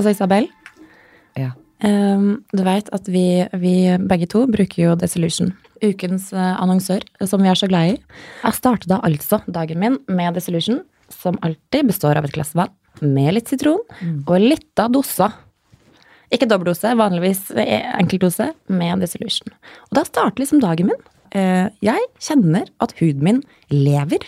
Altså, Isabel, Ja. um, du vet at vi, vi begge to bruker jo Desolution. Ukens eh, annonsør, som vi er så glad i. Jeg startet da altså dagen min med Desolution, som alltid består av et glass vann med litt sitron og litt av dosa. Ikke dobbeldose, vanligvis eh, enkeltdose med Desolution. Og da starter liksom dagen min. Eh, Jeg kjenner at huden min lever.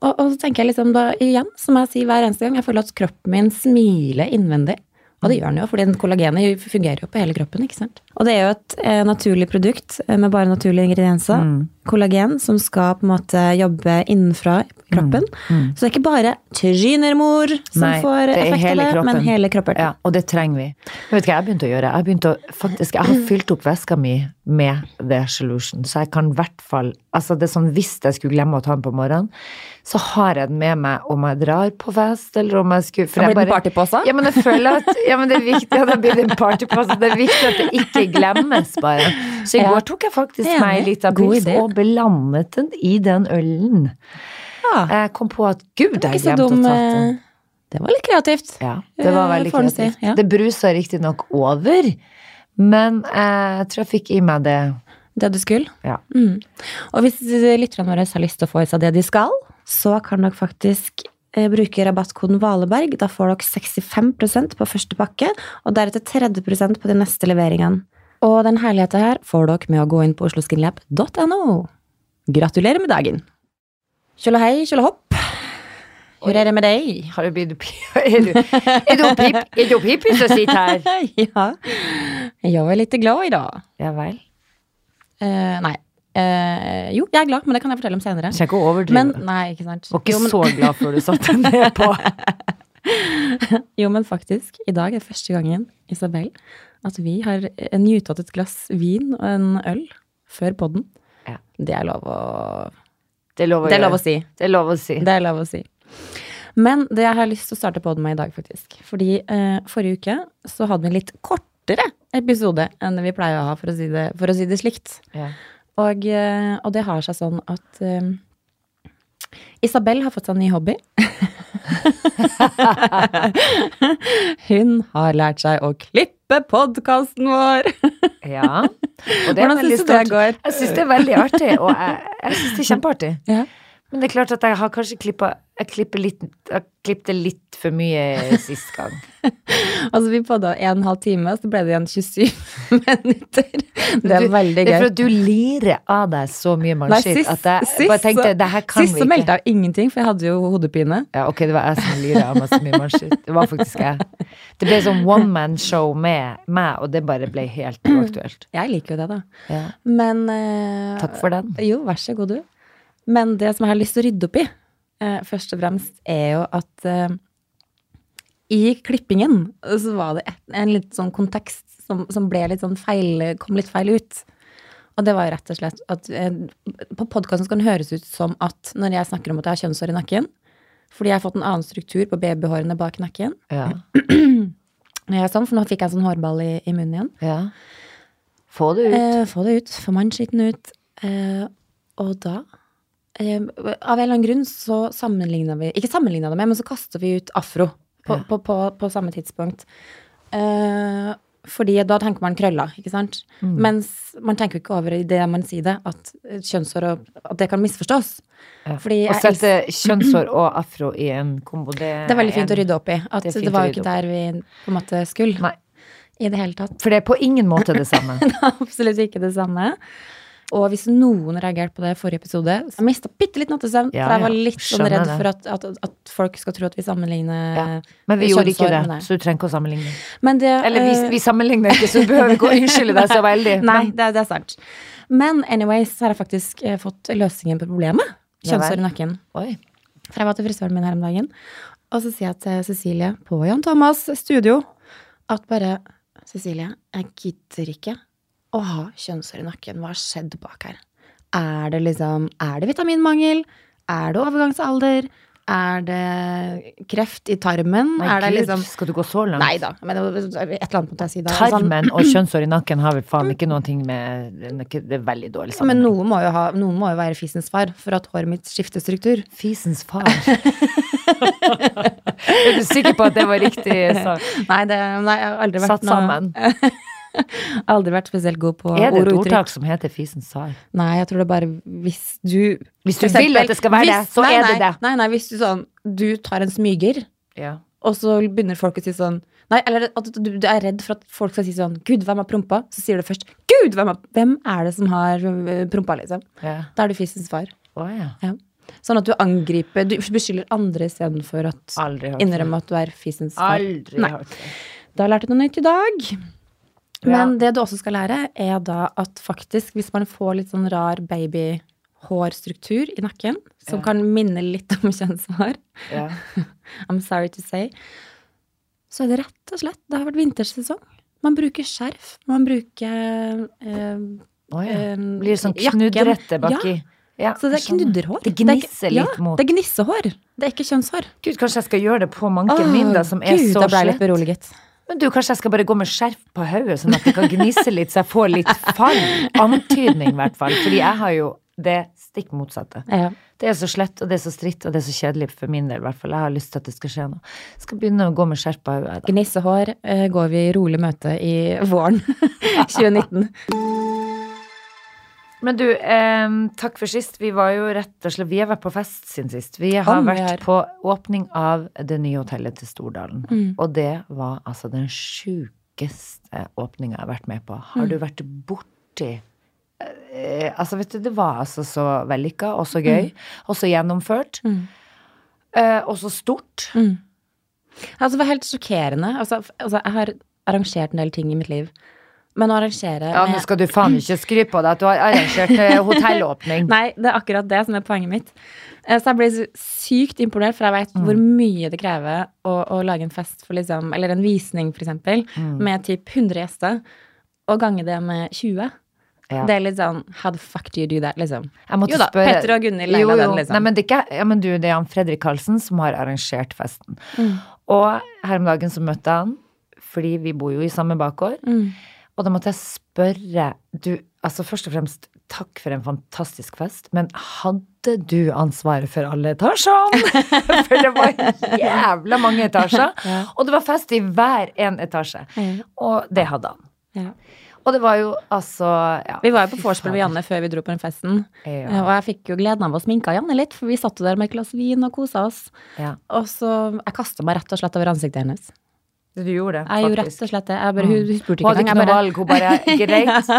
Og, og så tenker jeg liksom da igjen, som jeg sier hver eneste gang, jeg føler at kroppen min smiler innvendig. Og det gjør den jo, fordi den kollagenet fungerer jo på hele kroppen. ikke sant? Og det er jo et eh, naturlig produkt eh, med bare naturlige ingredienser. Kollagen som skal på en måte jobbe innenfra kroppen. Så det er ikke bare trynermor som Nei, får effekt av det, kroppen. men hele kroppen. Ja, og det trenger vi. Men vet du hva jeg begynte å gjøre? Jeg har begynt å, faktisk, jeg har fylt opp veska mi med The Solution, så jeg kan i hvert fall Altså det er sånn hvis jeg skulle glemme å ta den på morgenen, så har jeg den med meg om jeg drar på fest, eller om jeg skulle for Da blir det partypose? Ja, men jeg føler at Ja, men det er viktig ja, det blir en partypose. Det er viktig at det ikke glemmes, bare. Så i går tok jeg faktisk meg litt av pils og belandet den i den ølen. Ja, Jeg kom på at gud, jeg glemte å ta den. eh, Det var litt kreativt. Ja, det var Eh, veldig kreativt. si, ja. Det brusa riktignok over, men eh, jeg tror jeg fikk i meg det. Det du skulle. Ja. Mm. Og hvis lytterne våre har lyst til å få i seg det de skal, så kan dere faktisk eh, bruke rabattkoden Valeberg. Da får dere 65% på første pakke, og deretter 30% på de neste leveringene. Og den herligheten her får dere med å gå inn på osloskinlab.no. Gratulerer med dagen! Kjøla hei, kjøla hopp. Hvor er det med deg? Har du blitt Er du, er du pip, er du Pippi som sitter her? ja, jeg er litt glad i dag. Ja vel. Eh, nei. Eh, jo, jeg er glad, men det kan jeg fortelle om senere. Trenger ikke overdrive. Men, nei, ikke sant. var ikke Jo, men- så glad før du satte ned på. Jo, men faktisk, i dag er første gangen, Isabel, at vi har nytatt et glass vin og en øl før podden. Ja. Det er lov å Det er lov å, Det er lov å si. Det er lov å si. Det er lov å si. Men det jeg har lyst til å starte podden med i dag, faktisk. Fordi eh, forrige uke så hadde vi en litt kortere episode enn det vi pleier å ha, for å si det, for å si det slikt. Ja. Og, eh, og det har seg sånn at um, Isabel har fått seg en ny hobby. Hun har lært seg å klippe podkasten vår. ja. Og det er Hvordan syns du det går? Jeg syns det er veldig artig, og jeg, jeg syns det er kjempeartig. Ja. Men det er klart at jeg har kanskje klippa Jeg klipper litt Jeg klippte litt for mye sist gang. Altså, vi podda en og en halv time, så ble det igjen 27 minutter. Det er Du- veldig Det er for at du lirer av deg så mye mannskitt at jeg sist, bare tenkte så- det her kan sist så meldte jeg ingenting, for jeg hadde jo hodepine. Ja, ok, det var jeg som lirer av meg så mye mannskitt. Det var faktisk jeg. Det ble sånn one man show med meg, og det bare ble helt uaktuelt. Jeg liker jo det, da. Ja. Men uh, Takk for den. Jo, vær så god, du. Men det som jeg har lyst til å rydde opp i, eh, først og fremst, er jo at eh, i klippingen så var det et, en litt sånn kontekst som, som litt sånn feil, kom litt feil ut. Og det var rett og slett at eh, på podkasten skal det høres ut som at når jeg snakker om at jeg har kjønnshår i nakken, fordi jeg har fått en annen struktur på babyhårene bak nakken. Ja. Sånn, for nå fikk jeg en sånn hårball i, i munnen igjen. ja. Få det ut. Eh, få det ut. Få mannskitten ut. Eh, og da eh, Av en eller annen grunn så sammenligna vi Ikke sammenligna det med, men så kasta vi ut afro på, Ja. på, på, på samme tidspunkt. Eh, fordi da tenker man krøller, ikke sant? Mm. Mens man tenker ikke over i det man sier det, at kjønnshår og At det kan misforstås. Ja. Å sette kjønnshår og afro i en kombo, det, Det er veldig fint å rydde opp i. At Det det, var jo ikke der vi på en måte skulle. Nei. I det hele tatt. For det er på ingen måte det samme. det er Absolutt ikke det samme. Og hvis noen reagerte på det i forrige episode, så mista bitte litt nattesøvn. Ja, for jeg var litt sånn redd for at, at, at folk skal tro at vi sammenligner Ja. Men vi gjorde ikke det, det. så du trenger ikke å sammenligne. Men det, Eller vi, eh, vi sammenligner ikke, så du behøver ikke å unnskylde deg så veldig. Nei, det, det er sant. Men anyways, så har jeg faktisk eh, fått løsningen på problemet. Kjønnshår i nakken. oi. For jeg var til frisøren min her om dagen, og så sier jeg til Cecilie på Jan Thomas studio at bare Cecilie, jeg gidder ikke å ha kjønnshår i nakken. Hva har skjedd bak her? Er det liksom Er det vitaminmangel? Er det overgangsalder? Er det kreft i tarmen? Nei, er det Gud, liksom skal du gå så langt? Nei da, men et eller annet måtte jeg si da. Sånn- Tarmen og kjønnshår i nakken har vel faen ikke noen ting med Det er veldig dårlig sammen. Men noe må, jo ha, noen må jo være fisens far for at håret mitt skifter struktur. Fisens far. er du sikker på at det var riktig sak? Nei, det, nei jeg har aldri vært Satt sammen. Aldri vært spesielt god på Er det et ordtak som heter fisens far? Nei, jeg tror det er bare hvis du Hvis du eksempel, vil at det skal være det, så nei, er det det. Nei, nei, hvis du sånn Du tar en smyger, Ja. og så begynner folk å si sånn Nei, eller at du, du er redd for at folk skal si sånn Gud, hvem har prompa? Så sier du først Gud, hvem, har, hvem er det som har øh, prompa, liksom? ja. Da er du fisens far. Oh, ja. Ja. Sånn at du angriper Du beskylder andre istedenfor å innrømme at du er fisens far. Aldri hørt det. Da lærte du noe nytt i dag. Ja. Men det du også skal lære, er da at faktisk, hvis man får litt sånn rar babyhårstruktur i nakken, som Ja. kan minne litt om kjønnshår, Ja. I'm sorry to say, så er det rett og slett Det har vært vintersesong. Man bruker skjerf. Man bruker eh, oh, ja. Blir sånn knudrette knudrete baki? Ja, Så det er knudderhår. Det gnisser er mot ja, Det er gnissehår. Det er ikke kjønnshår. Gud, kanskje jeg skal gjøre det på manken min, da, som er Gud, så da ble jeg litt slett. beroliget. Men du, kanskje jeg skal bare gå med skjerf på hodet, sånn at det kan gnisse litt, så jeg får litt fall. Antydning, i hvert fall. Fordi jeg har jo det stikk motsatte. Ja. Det er så slett, og det er så stritt, og det er så kjedelig for min del, i hvert fall. Jeg har lyst til at det skal skje noe. Jeg skal begynne å gå med skjerf på hodet. Gnissehår eh, går vi i rolig møte i våren 2019. Men du, eh, takk for sist. Vi var jo rett og slett Vi har vært på fest siden sist. Vi har Om vært har. på åpning av det nye hotellet til Stordalen. Mm. Og det var altså den sjukeste åpninga jeg har vært med på. Har Mm. du vært borti eh, Altså, vet du, det var altså så vellykka og så gøy. Og så gjennomført. Mm. Eh, og så stort. Mm. Altså, det var helt sjokkerende. Altså, altså, jeg har arrangert en del ting i mitt liv. Men å arrangere Ja, nå skal du faen ikke skryte på deg at du har arrangert eh, hotellåpning. Nei, det er akkurat det som er poenget mitt. Eh, Så jeg ble sykt imponert, for jeg vet hvor mye det krever å, å lage en fest for liksom Eller en visning, for eksempel, med typ 100 gjester, og gange det med 20. Ja. Det er litt sånn How the fuck do you do that, liksom? Jeg måtte Jo da, spørre- Petter og Gunhild leila den, liksom. Nei, men det er ikke Ja, men du, det er han Fredrik Karlsen som har arrangert festen. Mm. Og her om dagen så møtte jeg han, fordi vi bor jo i samme bakgård. Mm. Og da måtte jeg spørre Du, altså først og fremst, takk for en fantastisk fest, men hadde du ansvaret for alle etasjene? for det var jævla mange etasjer. Ja. Og det var fest i hver en etasje. Mm. Og det hadde han. Ja. Og det var jo altså ja, Vi var jo på vorspiel med. Janne før vi dro på den festen. Ja. Og jeg fikk jo gleden av å sminke Janne litt, for vi satt jo der med et glass vin og kosa oss. Ja. Og så Jeg kasta meg rett og slett over ansiktet hennes. Du gjorde det, Jeg gjorde rett og slett det. Jeg bare, hun, hun spurte ikke hadde ikke noe valg, hun bare Greit.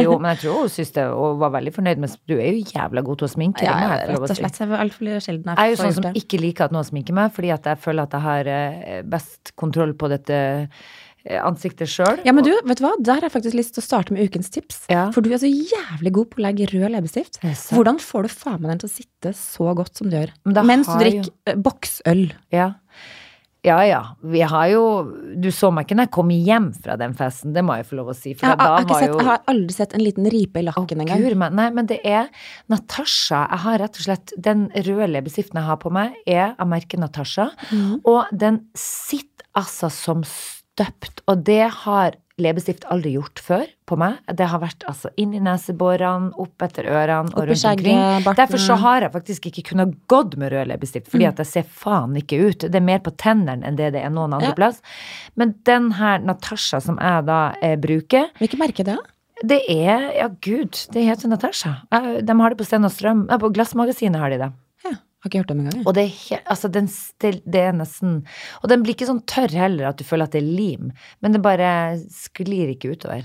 Jo, men jeg tror hun syntes det, og var veldig fornøyd med Du er jo jævla god til å sminke. ja, ja, jeg rett og slett. Jeg er altfor sjelden Jeg er jo sånn som ikke liker at noen sminker meg, fordi at jeg føler at jeg har eh, best kontroll på dette eh, ansiktet sjøl. Ja, men du, vet du hva? Der har jeg faktisk lyst til å starte med ukens tips. Ja. For du er så jævlig god på å legge rød leppestift. Hvordan får du faen meg den til å sitte så godt som du gjør? Mens du drikker eh, boksøl. Ja. Ja ja. Vi har jo Du så meg ikke når jeg kom hjem fra den festen, det må jeg få lov å si. For Jeg, har- da har var sett, jo jeg har aldri sett en liten ripe i lakken engang. Nei, men det er Natasha. Jeg har rett og slett Den røde leppestiften jeg har på meg, er av merket Natasha. mm. Og den sitter altså som støpt. Og det har leppestift aldri gjort før på meg. Det har vært altså inn i neseborene, opp etter ørene og rundt omkring. Derfor så har jeg faktisk ikke kunnet gått med rød leppestift, fordi Mm. at jeg ser faen ikke ut. Det er mer på tennene enn det det er noen andre Ja. plass. Men den her Natasha som jeg da eh, bruker, Hvilket merke det er? det er Ja, gud, det heter Natasha. De har det på Sten og Strøm. På Glassmagasinet har de det. Har ikke hørt om engang. Og det altså den, det, det er nesten Og den blir ikke sånn tørr heller, at du føler at det er lim. Men det bare sklir ikke utover.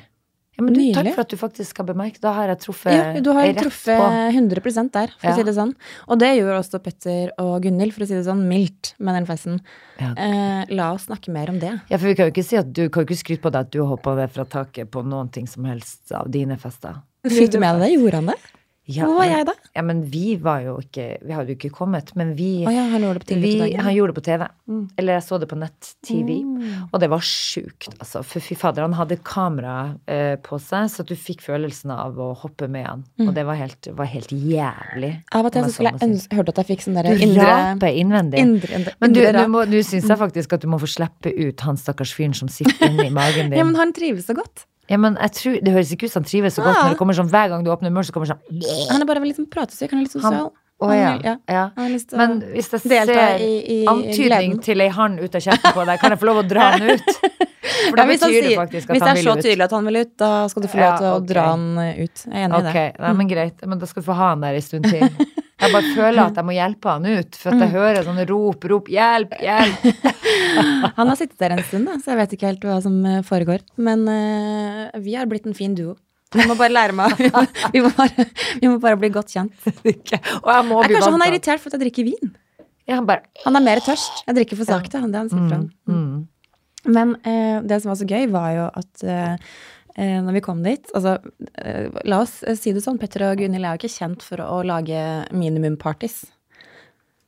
Ja, men du, takk for at du faktisk har bemerket. Da har jeg truffet Ja, du har truffet på. 100 der, for Ja. å si det sånn. Og det gjorde også Petter og Gunhild, for å si det sånn, mildt med den festen. Ja. Eh, la oss snakke mer om det. Ja, for vi kan jo ikke si at du kan jo ikke skryte på deg at du hoppa ned fra taket på noen ting som helst av dine fester. Fikk du med deg det? Gjorde han det? Ja, Hvor var jeg da? Ja, men vi var jo ikke Vi hadde jo ikke kommet, men vi, oh, ja, han gjorde det på TV. vi. Han gjorde det på TV. Mm. Eller jeg så det på nett-TV. Og det var sjukt, altså. For fy fader, han hadde kamera eh, på seg, så du fikk følelsen av å hoppe med han. Og det var helt, var helt jævlig. Av og til så skulle jeg hørte at jeg fikk sånn derre indre Rape innvendig. Indre, indre, Men du, du, må, du syns jeg faktisk at du må få slippe ut han stakkars fyren som sitter inni magen din. Ja, men han trives så godt. Ja, men jeg tror, Det høres ikke ut som han trives så godt Ja. når det kommer sånn hver gang du åpner munnen, så kommer sånn sånn Han er bare litt sånn pratesyk, han er litt Han- sosial. Å Han ja. ja. ja. Han lyst til Men hvis jeg ser i, i antydning gleden. til ei hand ut av kjeften på deg, kan jeg få lov å dra den ut? For det Ja, han betyr sier- faktisk at Hvis det er så tydelig at han vil ut, da skal du få lov til å dra han eh, ut. Jeg er enig i Ok, det. nei, men greit. Men da skal du få ha han der en stund til. Jeg bare føler at jeg må hjelpe han ut, for at jeg hører sånne rop, rop, hjelp, hjelp. Han har sittet der en stund, da, så jeg vet ikke helt hva som eh, foregår. Men uh, vi har blitt en fin duo. Vi må bare lære meg Vi må, bare, vi må bare bli godt kjent. Jeg kanskje han er irritert for at jeg drikker vin. Ja, han bare Han er mer tørst. Jeg drikker for sakte. Det han sier fra. mm. Men eh, det som var så gøy, var jo at eh, eh, når vi kom dit altså, eh, La oss eh, si det sånn, Petter og Gunhild er jo ikke kjent for å lage minimumpartys.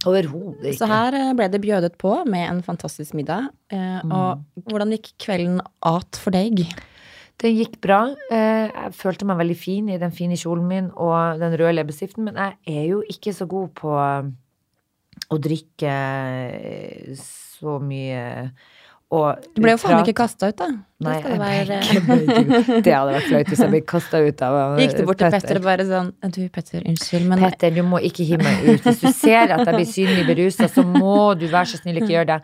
Overhodet ikke. Så her eh, ble det bjødet på med en fantastisk middag. Eh, Og hvordan gikk kvelden at for deg? Det gikk bra. Jeg følte meg veldig fin i den fine kjolen min og den røde leppestiften, men jeg er jo ikke så god på å drikke så mye og Du ble jo faen ikke kasta ut, da. Nei, det være. Det hadde vært flaut hvis jeg ble kasta ut av Gikk du bort til Petter og bare sånn Du, Petter, unnskyld, men Petter, du må ikke hive meg ut. Hvis du ser at jeg blir synlig berusa, så må du være så snill ikke gjøre det.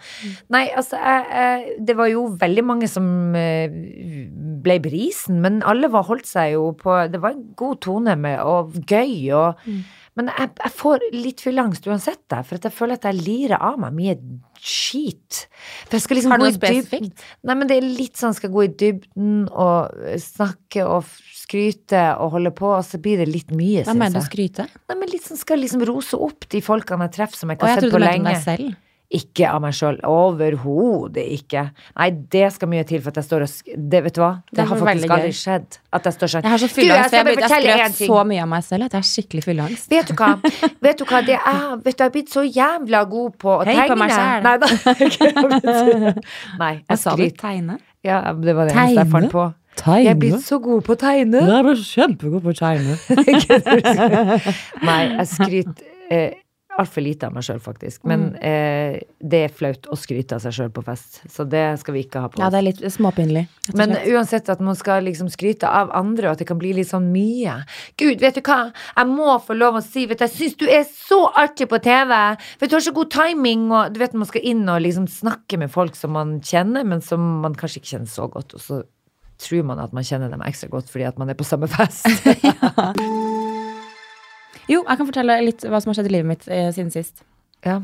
Nei, altså, jeg, det var jo veldig mange som eh, ble brisen, men alle var, holdt seg jo på Det var en god tone med, og gøy og Men jeg, jeg får litt fyllangst uansett, der, for jeg føler at jeg lirer av meg mye skit. Jeg liksom Har du noe spesifikt? Nei, men det er litt sånn skal gå i dybden og snakke og skryte og holde på, og så blir det litt mye, Hva mener du syns skryte? Nei, men litt sånn skal liksom rose opp de folkene jeg treffer som jeg ikke har sett på lenge. Og trodde på du mente meg deg selv. Ikke av meg sjøl. Overhodet ikke. Nei, det skal mye til for at jeg står og sk... Det, vet du hva? Det, Det har faktisk aldri skjedd. At jeg står sånn Jeg har så fylleangst. Jeg, Jeg, jeg, jeg skrøt så mye av meg selv at jeg har skikkelig fylleangst. Vet du hva? Vet du hva? Det er, vet du, jeg er blitt så jævla god på å Hei tegne. på meg selv. Nei, da. Nei, jeg sa du? Tegne? Ja, det var det eneste jeg Tegne? fant på. Jeg er blitt så god på å tegne. Jeg er kjempegod på å tegne. Nei, jeg skryter eh, altfor lite av meg sjøl, faktisk. Men Mm. eh, det er flaut å skryte av seg sjøl på fest. Så det skal vi ikke ha på oss. Ja, det er litt småpinlig. Men uansett at man skal liksom skryte av andre, og at det kan bli litt sånn mye. Gud, vet du hva? Jeg må få lov å si, vet du, jeg syns du er så artig på TV. Vet du, har så god timing, og du vet man skal inn og liksom snakke med folk som man kjenner, men som man kanskje ikke kjenner så godt, og så tror man at man kjenner dem ekstra godt fordi at man er på samme fest. Jo, jeg kan fortelle litt hva som har skjedd i livet mitt eh, siden sist. ja.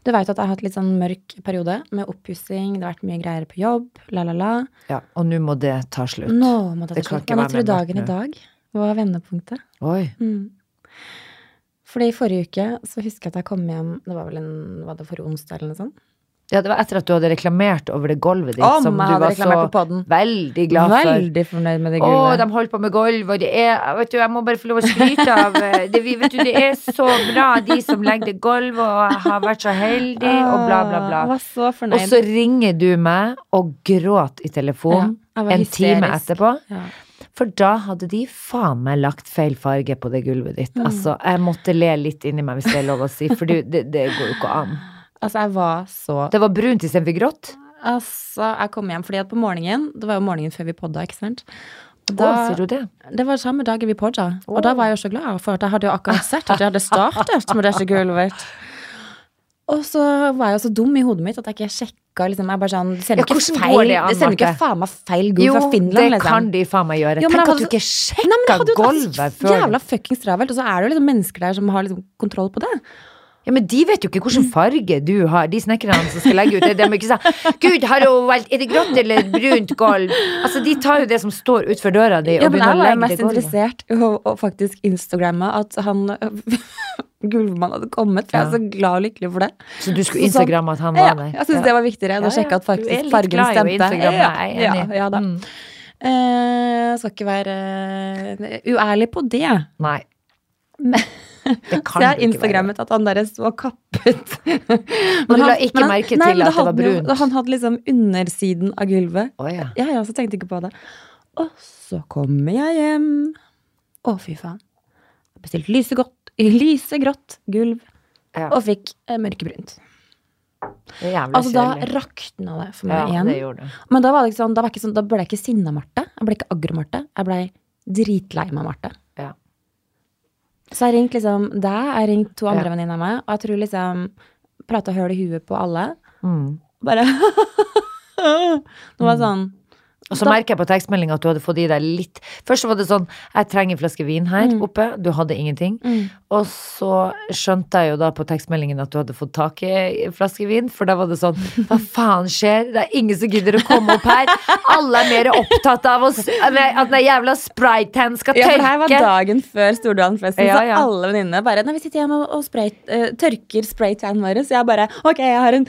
Du veit at jeg har hatt litt sånn mørk periode med oppussing, det har vært mye greier på jobb, la, la, la. ja. Og nå må det ta slutt. Nå må det Det ta kan slutt. Men jeg tror dagen i dag var vendepunktet. Oi. Mm. Fordi i forrige uke så husker jeg at jeg kom hjem Det var vel en Var det forrige onsdag eller noe sånt? Ja, det var etter at du hadde reklamert over det gulvet ditt, Om som du var så veldig glad for. Veldig fornøyd med det Å, gulvet. de holder på med gulv, og det er Vet du, jeg må bare få lov å skryte av eh, det, vi- vet du, det er så bra, de som legger det gulvet, og har vært så heldig, og bla, bla, bla. Jeg var så Og så ringer du meg og gråt i telefonen Ja, en time etterpå. ja. For da hadde de faen meg lagt feil farge på det gulvet ditt. Mm. Altså, jeg måtte le litt inni meg, hvis det er lov å si, for det, det går jo ikke an. Altså, jeg var så Det var brunt istedenfor grått. Altså, jeg kom hjem fordi at på morgenen Det var jo morgenen før vi podda, ikke sant? Da, Å, sier du det? Det var samme dagen vi podda. Og da var jeg jo så glad, for at jeg hadde jo akkurat sett at jeg hadde startet med dette gulvet. Og så var jeg jo så dum i hodet mitt at jeg ikke sjekka liksom, jeg bare sånn, Det sender Ja, ikke feil, det an, sender ikke faen meg feil gulv fra Finland, liksom. Jo, det kan de faen meg gjøre. Jo, Tenk at hadde du ikke sjekka gulvet før. jævla fuckings travelt, og så er det jo liksom mennesker der som har liksom kontroll på det. Ja, Men de vet jo ikke hvilken farge du har, de snekkerne som skal legge ut det. De må ikke si 'Gud, har hun valgt, er det grått eller brunt gulv?' Altså, De tar jo det som står utenfor døra di, Ja, og men begynner jeg å var legge mest det gulvet. interessert i å, faktisk instagramme at han gulvmannen hadde kommet, for jeg er så glad og lykkelig for det. Så du skulle sånn- instagramme at han Ja, var der? jeg syns det var viktigere enn å sjekke at faktisk fargen stemte. Ja, ja, ja da. Mm. Uh, skal ikke være eh, uærlig på det. Nei. Det Så jeg har instagrammet at han der så kappet. Men du la ikke merke til at det var brunt? Han hadde liksom undersiden av gulvet. Oh, ja. Ja, ja, så tenkte jeg ikke på det. Og så kommer jeg hjem. Å, fy faen. Jeg bestilte lysegrått, lysegrått gulv ja. og fikk eh, mørkebrunt. Altså, da rakna det for meg Ja, igjen. Men da, var sånn, da, var sånn, da ble jeg ikke sinna-Marte. Jeg ble ikke agro-Marte. Jeg ble dritlei meg, Marte. Så jeg ringte liksom deg, jeg ringte to andre Ja. venninner av meg, og jeg tror liksom Prata høl i huet på alle. Mm. Bare Nå var sånn Og så Da- merker jeg på tekstmeldinga at du hadde fått i deg litt Først var det sånn Jeg trenger en flaske vin her Mm. oppe. Du hadde ingenting. Og så skjønte jeg jo da på tekstmeldingen at du hadde fått tak i en flaske vin, for da var det sånn Hva faen skjer? Det er ingen som gidder å komme opp her. Alle er mer opptatt av oss, at den jævla spraytan skal tørke. Ja, for her var dagen før Stordalen-festen, Ja, så alle venninnene bare Nei, vi sitter hjemme og, og spray, uh, tørker spraytanen vår, så jeg bare Ok, jeg har en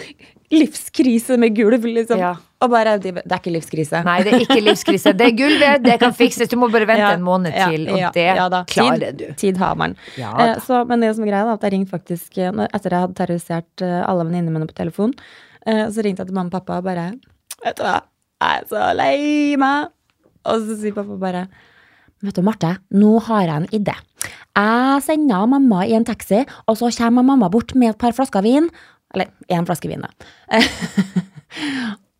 livskrise med gulv, liksom. Ja. Og bare de, Det er ikke livskrise. Nei, det er ikke livskrise. Det er gulvet, det kan fikses. Du må bare vente Ja, en måned til, og ja, det ja klarer tid, du. Tid har man. Eh, så, men det som er greia, da, at jeg ringte faktisk eh, når- Etter jeg hadde terrorisert eh, alle venninnene mine på telefon, eh, så ringte jeg til mamma og pappa og bare Vet du hva, jeg er så lei meg. Og så sier pappa bare Vet du, Marte, nå har jeg en idé. Jeg sender mamma i en taxi, og så kommer mamma bort med et par flasker vin. Eller én flaske vin, da.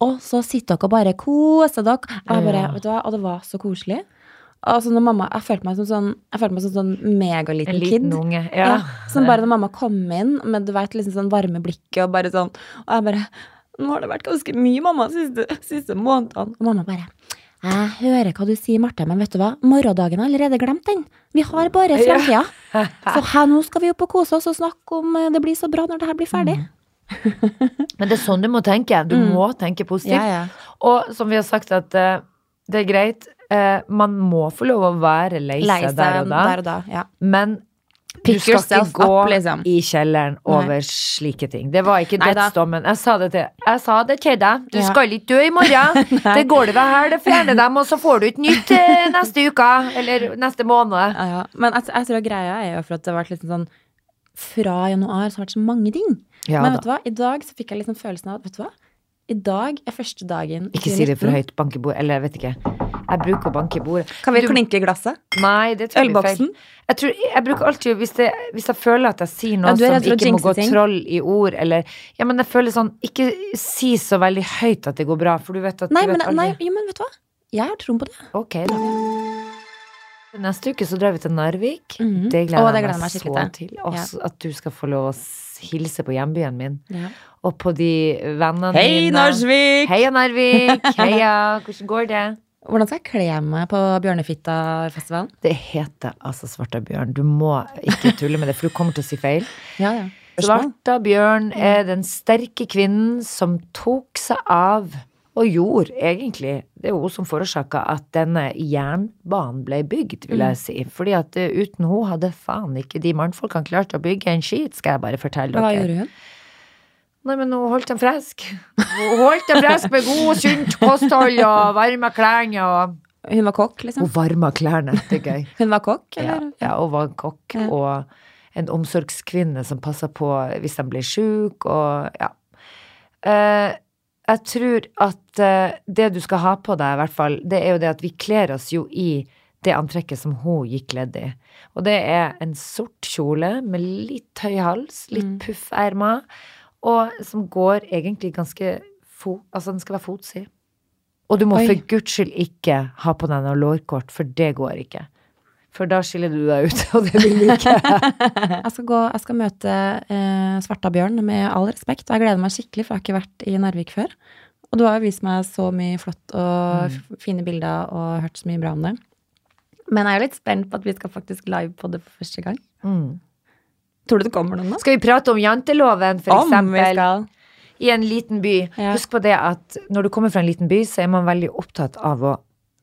og så sitter dere og bare koser dere. Og, jeg bare, vet du hva, og det var så koselig. Altså når mamma, Jeg følte meg som sånn, jeg følte meg som sånn megaliten En liten kid. unge. Ja. Ja. Som bare når mamma kom inn med du vet, liksom sånn varme blikket og bare sånn Og jeg bare Nå har det vært ganske mye, mamma, siste, siste månedene. Og mamma bare Jeg hører hva du sier, Marte, men vet du hva? Morgendagen har allerede glemt, den. Vi har bare Ja. Så her nå skal vi opp og kose oss og snakke om eh, det blir så bra når det her blir ferdig. Men det er sånn du må tenke. Du Mm. må tenke positivt. Ja, ja. Og som vi har sagt at uh, det er greit, Uh, man må få lov å være lei seg der og da, der og da. Ja. men du skal ikke gå up, liksom. i kjelleren over slike ting. Det var ikke dødsdommen. Jeg sa det til, jeg sa det til deg. Du Ja. skal ikke dø i morgen. det går det her, det fjerner dem, og så får du ikke nytt eh, neste uke. Eller neste måned. Ja, ja. Men jeg, jeg tror greia er jo for at det har vært litt sånn Fra januar så har det vært så mange ting. Ja Men da. vet du hva? I dag så fikk jeg liksom følelsen av Vet du hva? I dag er første dagen Ikke si det for høyt. Bank i bordet. Eller jeg vet ikke. Jeg bruker å banke i bordet. Kan vi Du- klinke i glasset? Nei, det tror jeg feil. Ølboksen? Jeg, tror, jeg bruker alltid, hvis, jeg, hvis jeg føler at jeg sier noe Ja, som ikke må gå ting. troll i ord, eller Ja, men jeg føler sånn Ikke si så veldig høyt at det går bra, for du vet at Nei, du men, vet aldri. nei, jo, men vet du hva? Jeg har troen på det. Ok, da. Neste uke så drar vi til Narvik. Mhm. Det Å, gleder det jeg gleder meg meg så til. Også at du skal få lov å hilse på hjembyen min. Ja. Og på de vennene Hei, Narvik! Heia Narvik! Heia! Hvordan går det? Hvordan skal jeg kle meg på Bjørnefitta-festivalen? Det heter altså Svarta bjørn. Du må ikke tulle med det, for du kommer til å si feil. Ja, ja. Svarta bjørn er den sterke kvinnen som tok seg av, og gjorde egentlig, det er hun som forårsaka at denne jernbanen ble bygd, vil jeg si. Fordi at eh, uten hun hadde faen ikke de mannfolkene klart å bygge en skit, skal jeg bare fortelle dere. Hva gjorde hun? Nei, men hun holdt dem fresk. Hun holdt dem fresk med god, sunt kosthold og varma klærne og Hun var kokk, liksom? Hun varma klærne, det er gøy. Hun var kokk, eller? ja, hun var kokk Ja. og en omsorgskvinne som passa på hvis de ble sjuke og ja. Eh, jeg tror at eh, det du skal ha på deg, i hvert fall, det er jo det at vi kler oss jo i det antrekket som hun gikk kledd i. Og det er en sort kjole med litt høy hals, litt Mm. puffermer, og som går egentlig ganske fo... Altså, den skal være fotsid. Og du må Oi. for guds skyld ikke ha på deg noe lårkort, for det går ikke. For da skiller du deg ut, og det vil vi ikke. Jeg skal, gå, jeg skal møte eh, Svarta bjørn med all respekt, og jeg gleder meg skikkelig, for jeg har ikke vært i Narvik før. Og du har jo vist meg så mye flott og mm. fine bilder og hørt så mye bra om det. Men jeg er jo litt spent på at vi skal faktisk live på det for første gang. Mm. Tror du det kommer noen da? Skal vi prate om janteloven, for Om vi eksempel? skal. I en liten by. Ja. Husk på det at når du kommer fra en liten by, så er man veldig opptatt av å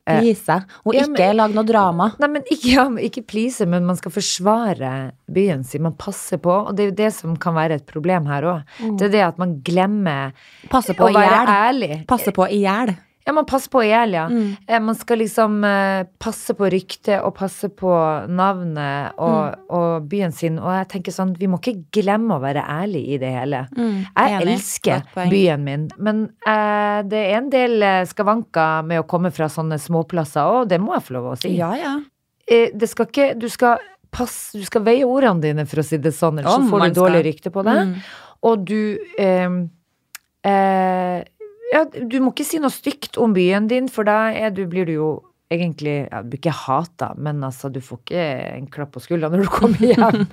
Eh, Vise. Og ja, ikke men- lage noe drama. Nei, men ikke, ja, ikke please, men man skal forsvare byen sin. Man passer på, og det er jo det som kan være et problem her òg. Det er det at man glemmer Passe på å være ærlig. Passe på i hjel. Ja, man passer på i hjel, ja. Mm. Eh, Man skal liksom eh, passe på ryktet og passe på navnet og, Mm. og byen sin. Og jeg tenker sånn, vi må ikke glemme å være ærlig i det hele. Mm, Jeg enig. elsker byen min, men eh, det er en del eh, skavanker med å komme fra sånne småplasser, og det må jeg få lov å si. Ja, ja. Det skal ikke, du skal pass, du skal veie ordene dine, for å si det sånn, ellers oh, så får du dårlig rykte på det. Mm. Og du eh, eh, Ja, du må ikke si noe stygt om byen din, for da er du, blir du jo egentlig ja, Du blir ikke hata, men altså, du får ikke en klapp på skuldra når du kommer hjem.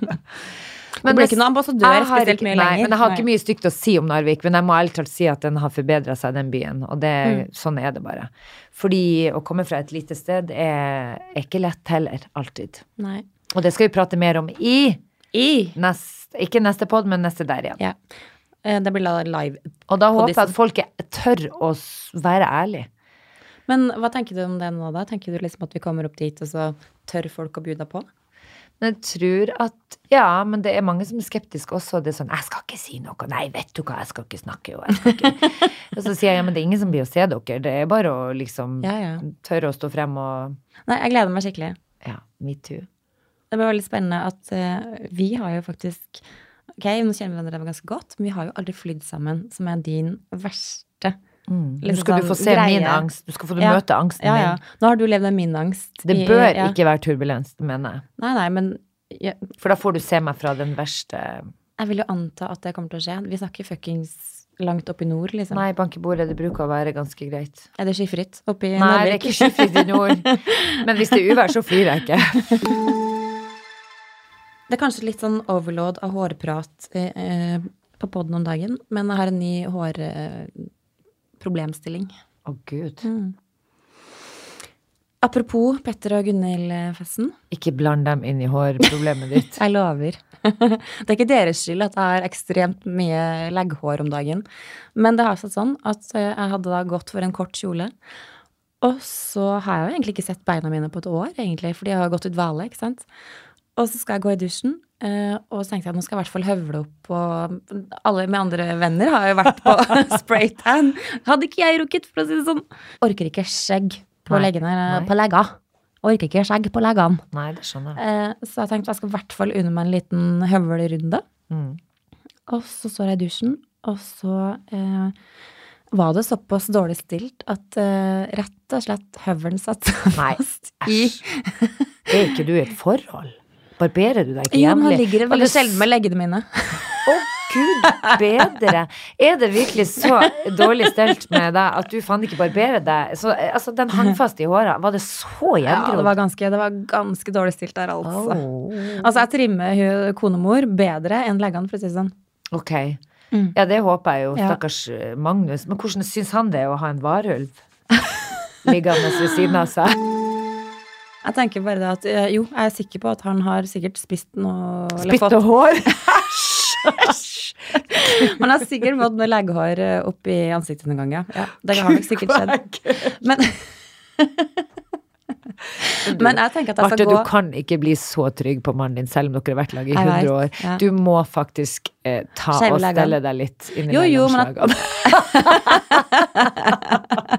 Det blir ikke noen ambassadør spesielt mye nei, lenger. Men jeg har ikke mye stygt å si om Narvik, men jeg må ærlig talt si at den har forbedra seg, den byen. Og det, Mm. sånn er det bare. Fordi å komme fra et lite sted er, er ikke lett heller, alltid. Nei. Og det skal vi prate mer om i I. nest, ikke neste pod, men neste der igjen. Ja. Eh, Det blir live. Og da håper jeg at folk tør å være ærlige. Men hva tenker du om det nå, da? Tenker du liksom at vi kommer opp dit, og så tør folk å by deg på? Men jeg tror at Ja, men det er mange som er skeptiske også. Det er sånn 'Jeg skal ikke si noe.' 'Nei, vet du hva, jeg skal ikke snakke.' Og, skal ikke. og så sier jeg ja, men det er ingen som blir å se dere. Det er bare å liksom Ja, ja. tørre å stå frem og Nei, jeg gleder meg skikkelig. Ja, metoo. Det blir veldig spennende at uh, vi har jo faktisk Ok, nå kjenner vi hverandre ganske godt, men vi har jo aldri flydd sammen, som er din verste Mm. Nå Liksom skal du få se greie. min angst. Du skal få Ja. møte angsten Ja, ja. min. Nå har du levd av min angst. Det i- bør ja. ikke være turbulens, mener jeg. Nei, nei, men For da får du se meg fra den verste jeg vil jo anta at det kommer til å skje. Vi snakker fuckings langt opp i nord, liksom. Nei, bank i bordet, det bruker å være ganske greit. Er det skyfritt oppe i Nei, det er ikke skyfritt i nord. Men hvis det er uvær, så flyr jeg ikke. Det er kanskje litt sånn overload av hårprat eh, eh, på poden om dagen, men jeg har en ny hårproblemstilling. Å, gud. Apropos Petter og Gunhild-festen. Ikke bland dem inn i hårproblemet ditt. Jeg lover. Det er ikke deres skyld at jeg har ekstremt mye legghår om dagen. Men det har seg sånn at eh, jeg hadde da gått for en kort kjole. Og så har jeg jo egentlig ikke sett beina mine på et år, egentlig, fordi jeg har gått ut hvale, ikke sant. Og så skal jeg gå i dusjen, eh, og så tenkte jeg at nå skal jeg i hvert fall høvle opp og Alle med andre venner har jo vært på spraytan. Hadde ikke jeg rukket, for å si det sånn. Orker ikke skjegg på leggene, nei. på legga. Orker ikke skjegg på leggene. Nei, det skjønner jeg. Eh, Så jeg tenkte jeg skal i hvert fall unne meg en liten høvlerunde. Mm. Og så står jeg i dusjen, og så eh, var det såpass dårlig stilt at uh, rett og slett høvelen satt fast i Er ikke du i et forhold? Barberer du deg ikke Jo, men han ligger det veldig sjelden med leggene mine. Å, gud bedre! Er det virkelig så dårlig stelt med deg at du faen ikke barberer deg? Så, eh, altså, den hang fast i håra. Var det så Ja, det var ganske, det var ganske dårlig stilt der, altså. Oh. Altså, jeg trimmer konemor bedre enn leggene, for å si det sånn. Ok. Mm. Ja, det håper jeg jo. Stakkars ja. Magnus. Men hvordan syns han det er å ha en varulv liggende ved siden av seg? Jeg tenker bare det at eh, jo, jeg er sikker på at han har sikkert spist noe Spytt og hår? Han har sikkert fått noe legghår eh, opp i ansiktet noen gang, ja. Det har nok sikkert skjedd. Men, men jeg tenker at jeg Marte, skal du kan ikke bli så trygg på mannen din, selv om dere har vært lag i 100 vet, år. ja. Du må faktisk eh, ta og stelle deg litt inn Jo, jo, men mellomslagene.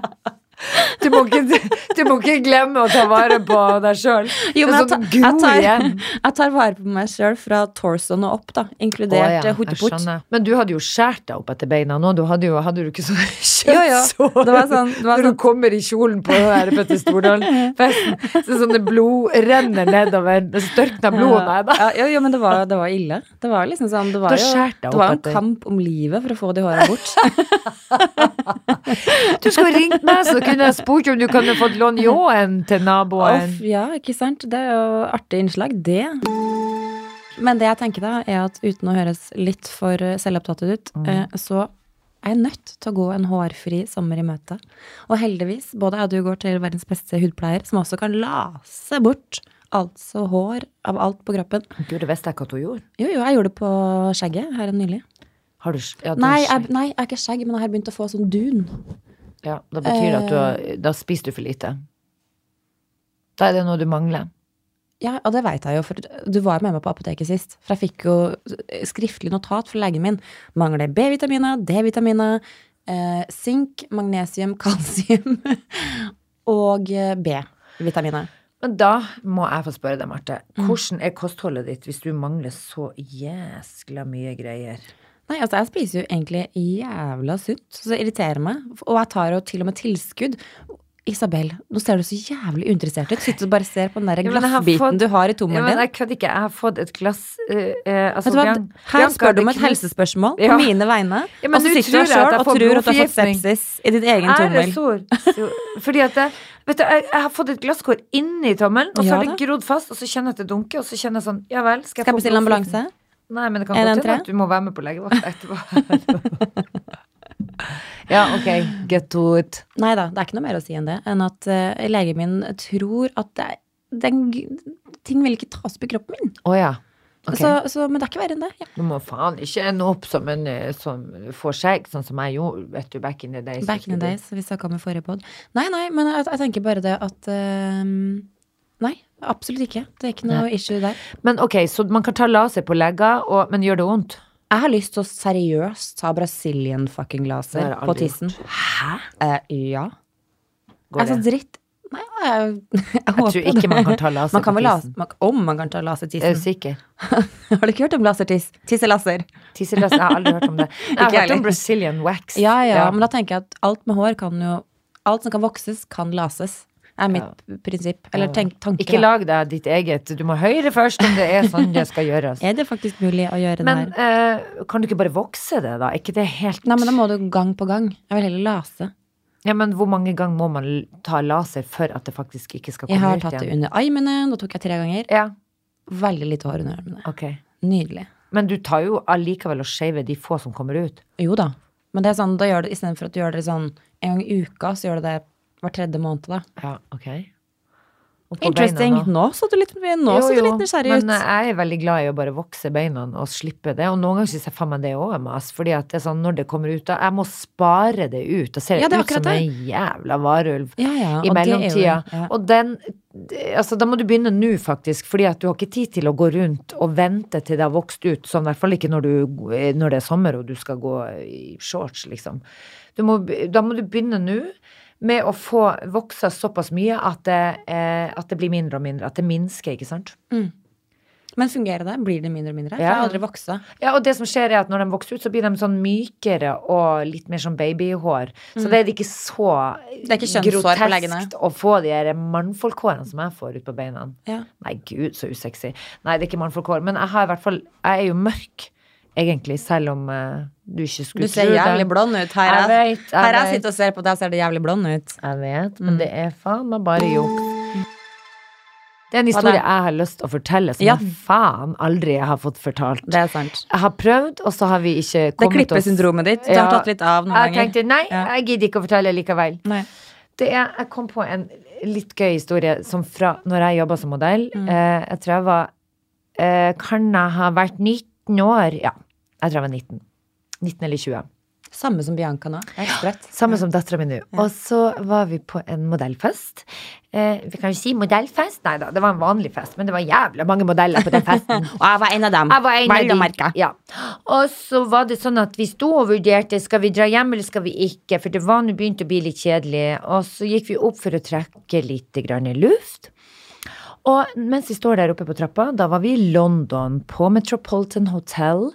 Du må, ikke, du må ikke glemme å ta vare på deg sjøl. Jo, men jeg, sånn tar- jeg, tar, igjen. jeg tar vare på meg sjøl fra torsoen og opp, da. Inkludert Å, ja, eh, jeg skjønner. Men du hadde jo skåret deg opp etter beina nå. Du hadde jo hadde du ikke sånn kjøttsår Det var sånn, når du sånn kommer i kjolen på Petter Stordalen-festen. Så sånn det blod renner nedover. Det størkner blodet. Nei da. ja, jo, jo, men det var, det var ille. Det var liksom sånn Det var jo det var en etter- kamp om livet for å få de håra bort. Du skulle ringt meg, så kunne jeg spurt om du kunne fått låne ljåen til naboen. Off, ja, ikke sant? Det er jo artig innslag, det. Men det jeg tenker da, er at uten å høres litt for selvopptatt ut, Mm. eh, så er jeg nødt til å gå en hårfri sommer i møte. Og heldigvis, både jeg og du går til verdens beste hudpleier, som også kan lase bort altså hår av alt på kroppen. Gud, det visste jeg ikke at hun gjorde. Jo, jo, jeg gjorde det på skjegget her nylig. Har du ja, du Nei, jeg, nei, jeg er ikke skjegg, men jeg har begynt å få sånn dun. Ja, da betyr det at du har, Eh. da spiser du for lite. Da er det noe du mangler. Ja, og det veit jeg jo, for du var jo med meg på apoteket sist. For jeg fikk jo skriftlig notat fra legen min. Mangler B-vitaminer, D-vitaminer, eh, sink, magnesium, kalsium og eh, B-vitaminet. Men da må jeg få spørre deg, Marte. Mm. Hvordan er kostholdet ditt hvis du mangler så jæskla mye greier? Nei, altså jeg spiser jo egentlig jævla sunt, så det irriterer meg. Og jeg tar jo til og med tilskudd. Isabel, nå ser du så jævlig uinteressert ut. Sitter og bare ser på den der glassbiten fått- du har i tommelen din. jeg kødder ikke. Jeg har fått et glass uh, altså, hva, her Bianca spør du om et helsespørsmål Ja. på mine vegne, Ja, og så sitter du sjøl og tror at du har fått sepsis i din egen tommel. fordi at jeg, vet du, jeg, jeg har fått et glasskår inni tommelen, og så har det grodd fast, og så kjenner jeg at det dunker, og så kjenner jeg sånn Ja vel, skal jeg, Skal jeg bestille ambulanse? Nei, men det kan godt hende at du må være med på legevakt etterpå. ja, ok. Get to it. Nei da, det er ikke noe mer å si enn det. Enn at uh, legen min tror at det er, den, ting vil ikke tas opp i kroppen min. Oh, ja. Okay. Så, så, men det er ikke verre enn det. Ja. Du må faen ikke ende opp som en eh, som får skjegg, sånn som jeg gjorde, vet du, back in the days. Back in the days, vi snakka om i forrige pod. Nei, nei, men jeg, jeg tenker bare det at eh, Nei, absolutt ikke. Det er ikke noe issue der. Men ok, så man kan ta laser på legger, og, men gjør det vondt? Jeg har lyst til å seriøst ta Brazilian fucking laser på tissen. Hæ? Eh, ja. Går Altså det? dritt Nei, jeg, jeg, Jeg tror ikke man kan ta laser man kan på tissen. man, Om man kan ta laser Er du tissen. sikker? har du ikke hørt om lasertiss? Tisselaser? Tisselaser? Jeg har aldri hørt om det. Nei, Jeg Ikke har hørt om Brazilian wax. Ja, ja, men da tenker jeg at alt med hår kan jo Alt som kan vokses, kan lases. Er mitt prinsipp. Eller tenk, tanke. Ikke lag deg ditt eget. Du må høre først om det er sånn det skal gjøres. Er det faktisk mulig å gjøre Men det her? eh, kan du ikke bare vokse det, da? Ikke det helt Nei, men da må du gang på gang. Jeg vil heller lase. Ja, men hvor mange ganger må man ta laser for at det faktisk ikke skal komme ut igjen? Jeg har tatt det under armene. Da tok jeg tre ganger. Ja, Veldig lite hår under armene. Okay. Nydelig. Men du tar jo allikevel og shaver de få som kommer ut. Jo da. Men det er sånn, da gjør du, istedenfor at du gjør det sånn en gang i uka, så gjør du det hver tredje måned, da. Ja, ok. Interesting. beina? Nå så du litt, nå så du litt nysgjerrig ut. Men jeg er veldig glad i å bare vokse beina og slippe det. Og noen ganger syns jeg faen meg det òg er mas. Fordi at det er sånn når det kommer ut, da Jeg må spare det ut. Da ser Ja, det ut som en jævla varulv. Ja, ja. I jo- mellomtida. ja. Og den Altså, da må du begynne nå, faktisk. Fordi at du har ikke tid til å gå rundt og vente til det har vokst ut. Sånn i hvert fall ikke når, du, når det er sommer og du skal gå i shorts, liksom. Du må, da må du begynne nå med å få vokse såpass mye at det, eh, at det blir mindre og mindre. At det minsker, ikke sant. Men fungerer det? Blir det mindre og mindre? Ja. Det har aldri voksa. Ja, og det som skjer er at når de vokser ut, så blir de sånn mykere og litt mer sånn babyhår. Så det er ikke så Mm. Det er ikke groteskt å få de her mannfolkhårene som jeg får ut på beina. Ja. Nei, gud, så usexy. Nei, det er ikke mannfolkhår. Men jeg har i hvert fall Jeg er jo mørk, egentlig, selv om eh, du ikke skulle Du ser jævlig det. blond ut. Her Jeg jeg, vet, jeg her jeg sitter og ser på deg, ser det jævlig blond ut. Jeg vet, Mm. men det er faen meg bare juks. Det er en historie jeg har lyst til å fortelle, som Ja. jeg faen aldri har fått fortalt. Det er sant. Jeg har prøvd, og så har vi ikke Det kommet oss Det klippesyndromet ditt. Du har tatt litt av noen Jeg ganger. tenkte nei, Ja. jeg gidder ikke å fortelle likevel. Nei. Det er, jeg kom på en litt gøy historie som fra når jeg jobba som modell. Mm. Eh, jeg tror jeg var eh, Kan jeg ha vært 19 år? Ja, jeg tror jeg var 19. 19 eller 20. Samme som Bianca nå. Er sprøtt. Samme som dattera mi nå. Og så var vi på en modellfest. Eh, vi kan jo si modellfest. Nei da, det var en vanlig fest, men det var jævla mange modeller på den festen. Og jeg var en av dem. Jeg var en av Vel de. Ja. Og så var det sånn at vi sto og vurderte skal vi dra hjem eller skal vi ikke, for det var nå begynt å bli litt kjedelig. Og så gikk vi opp for å trekke litt grann luft. Og mens vi står der oppe på trappa, da var vi i London, på Metropolitan Hotel,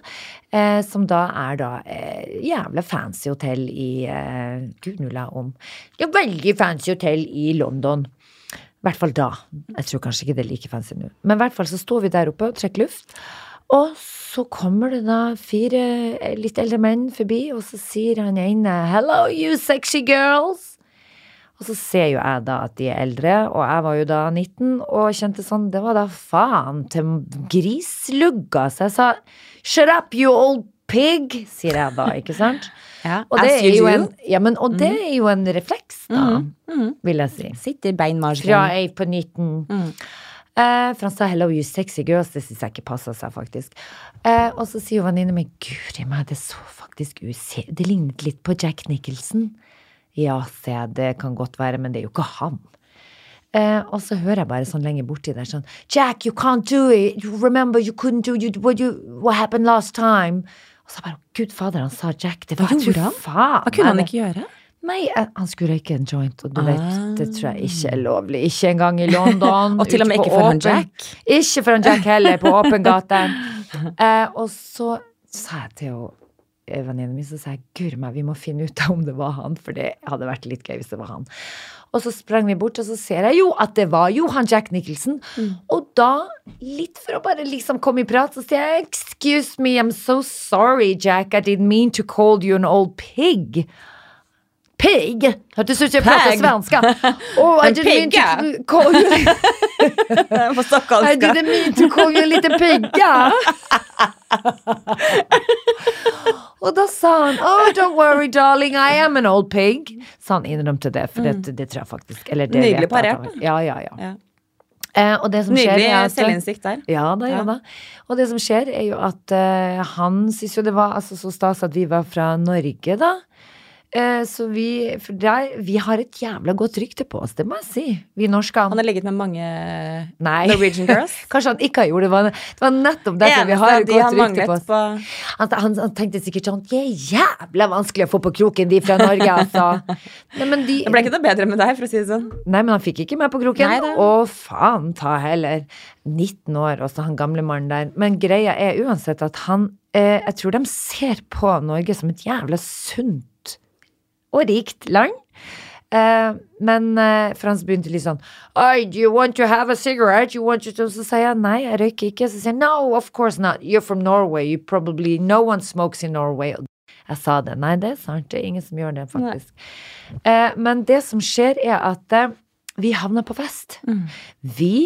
eh, som da er da eh, jævla fancy hotell i eh, Gud, nå la om. Er veldig fancy hotell i London. I hvert fall da. Jeg tror kanskje ikke det er like fancy nå. Men i hvert fall så står vi der oppe og trekker luft. Og så kommer det da fire eh, litt eldre menn forbi, og så sier han ene 'Hello, you sexy girls'. Og så ser jo jeg da at de er eldre, og jeg var jo da 19, og kjente sånn Det var da faen til grislugga. Så jeg sa 'shut up, you old pig', sier jeg da, ikke sant? Ja, Og det er jo en, ja, men, og det er jo en refleks, da, vil jeg si. Sitter beinmarsjen. Fra ei på 19. Eh, for han sa 'hello, you sexy girls'. Det syns jeg ikke passa seg, faktisk. Eh, og så sier jo min mi 'guri meg, det så faktisk use... Det lignet litt på Jack Nicholson'. Ja, se, det kan godt være, men det er jo ikke han. Eh, og så hører jeg bare sånn lenger borti der sånn Jack, you can't do it. You remember you couldn't do it! what, you, what happened last time? Og så bare Gud fader, han sa Jack. Det var Hva gjorde han? faen. Hva kunne han ikke gjøre? Nei, eh, han skulle røyke en joint, og du vet, Ah. det tror jeg ikke er lovlig. Ikke engang i London. Og til og med ikke for han Jack. Ikke for han Jack heller, på åpen gate. Eh, og så sa jeg til henne, venninnen min, så sa jeg guri meg, vi må finne ut om det var han, for det hadde vært litt gøy hvis det var han. Og så sprang vi bort, og så ser jeg jo at det var Johan Jack Nicholson. Og da, litt for å bare liksom komme i prat, så sier jeg excuse me, I'm so sorry, Jack, I didn't mean to call you an old pig. Pig? Hørtes ut som jeg pratet svenska. Oh, I didn't mean to call you På I stockholmska. didn't mean to call you a little pigga. Og da sa han Oh, don't worry, darling, I am an old pig. Så han innrømte det, for det, det tror jeg faktisk eller det Mm. Nydelig parert. Ja, ja, ja. Ja. Eh, Nydelig selvinnsikt der. Ja da, Ja. da. Og det som skjer, er jo at eh, han syns jo det var altså, så stas at vi var fra Norge, da. Eh, så vi der, vi har et jævla godt rykte på oss, det må jeg si. Vi norske. Han har ligget med mange Nei. Norwegian girls. Kanskje han ikke har gjort det. Var, det var nettopp derfor vi har et de godt rykte på oss. på Han, han, han tenkte sikkert sånn Det er jævla vanskelig å få på kroken, de fra Norge, altså. Nei, men, de, Det ble ikke noe bedre med deg, for å si det sånn. nei, men han fikk ikke meg på kroken. Nei, Å, faen ta heller. 19 år, også han gamle mannen der. Men greia er uansett at han eh, Jeg tror de ser på Norge som et jævla sunt og rikt land. Uh, men uh, Frans begynte litt sånn Oi, do you want to have a cigarette? You want to... Så sier jeg nei, jeg røyker ikke. Så sier jeg no, of course not. You're from Norway. You probably No one smokes in Norway. Jeg sa det. Nei, det er sant. Det er ingen som gjør det, faktisk. Uh, men det som skjer, er at uh, vi havna på fest. Mm. Vi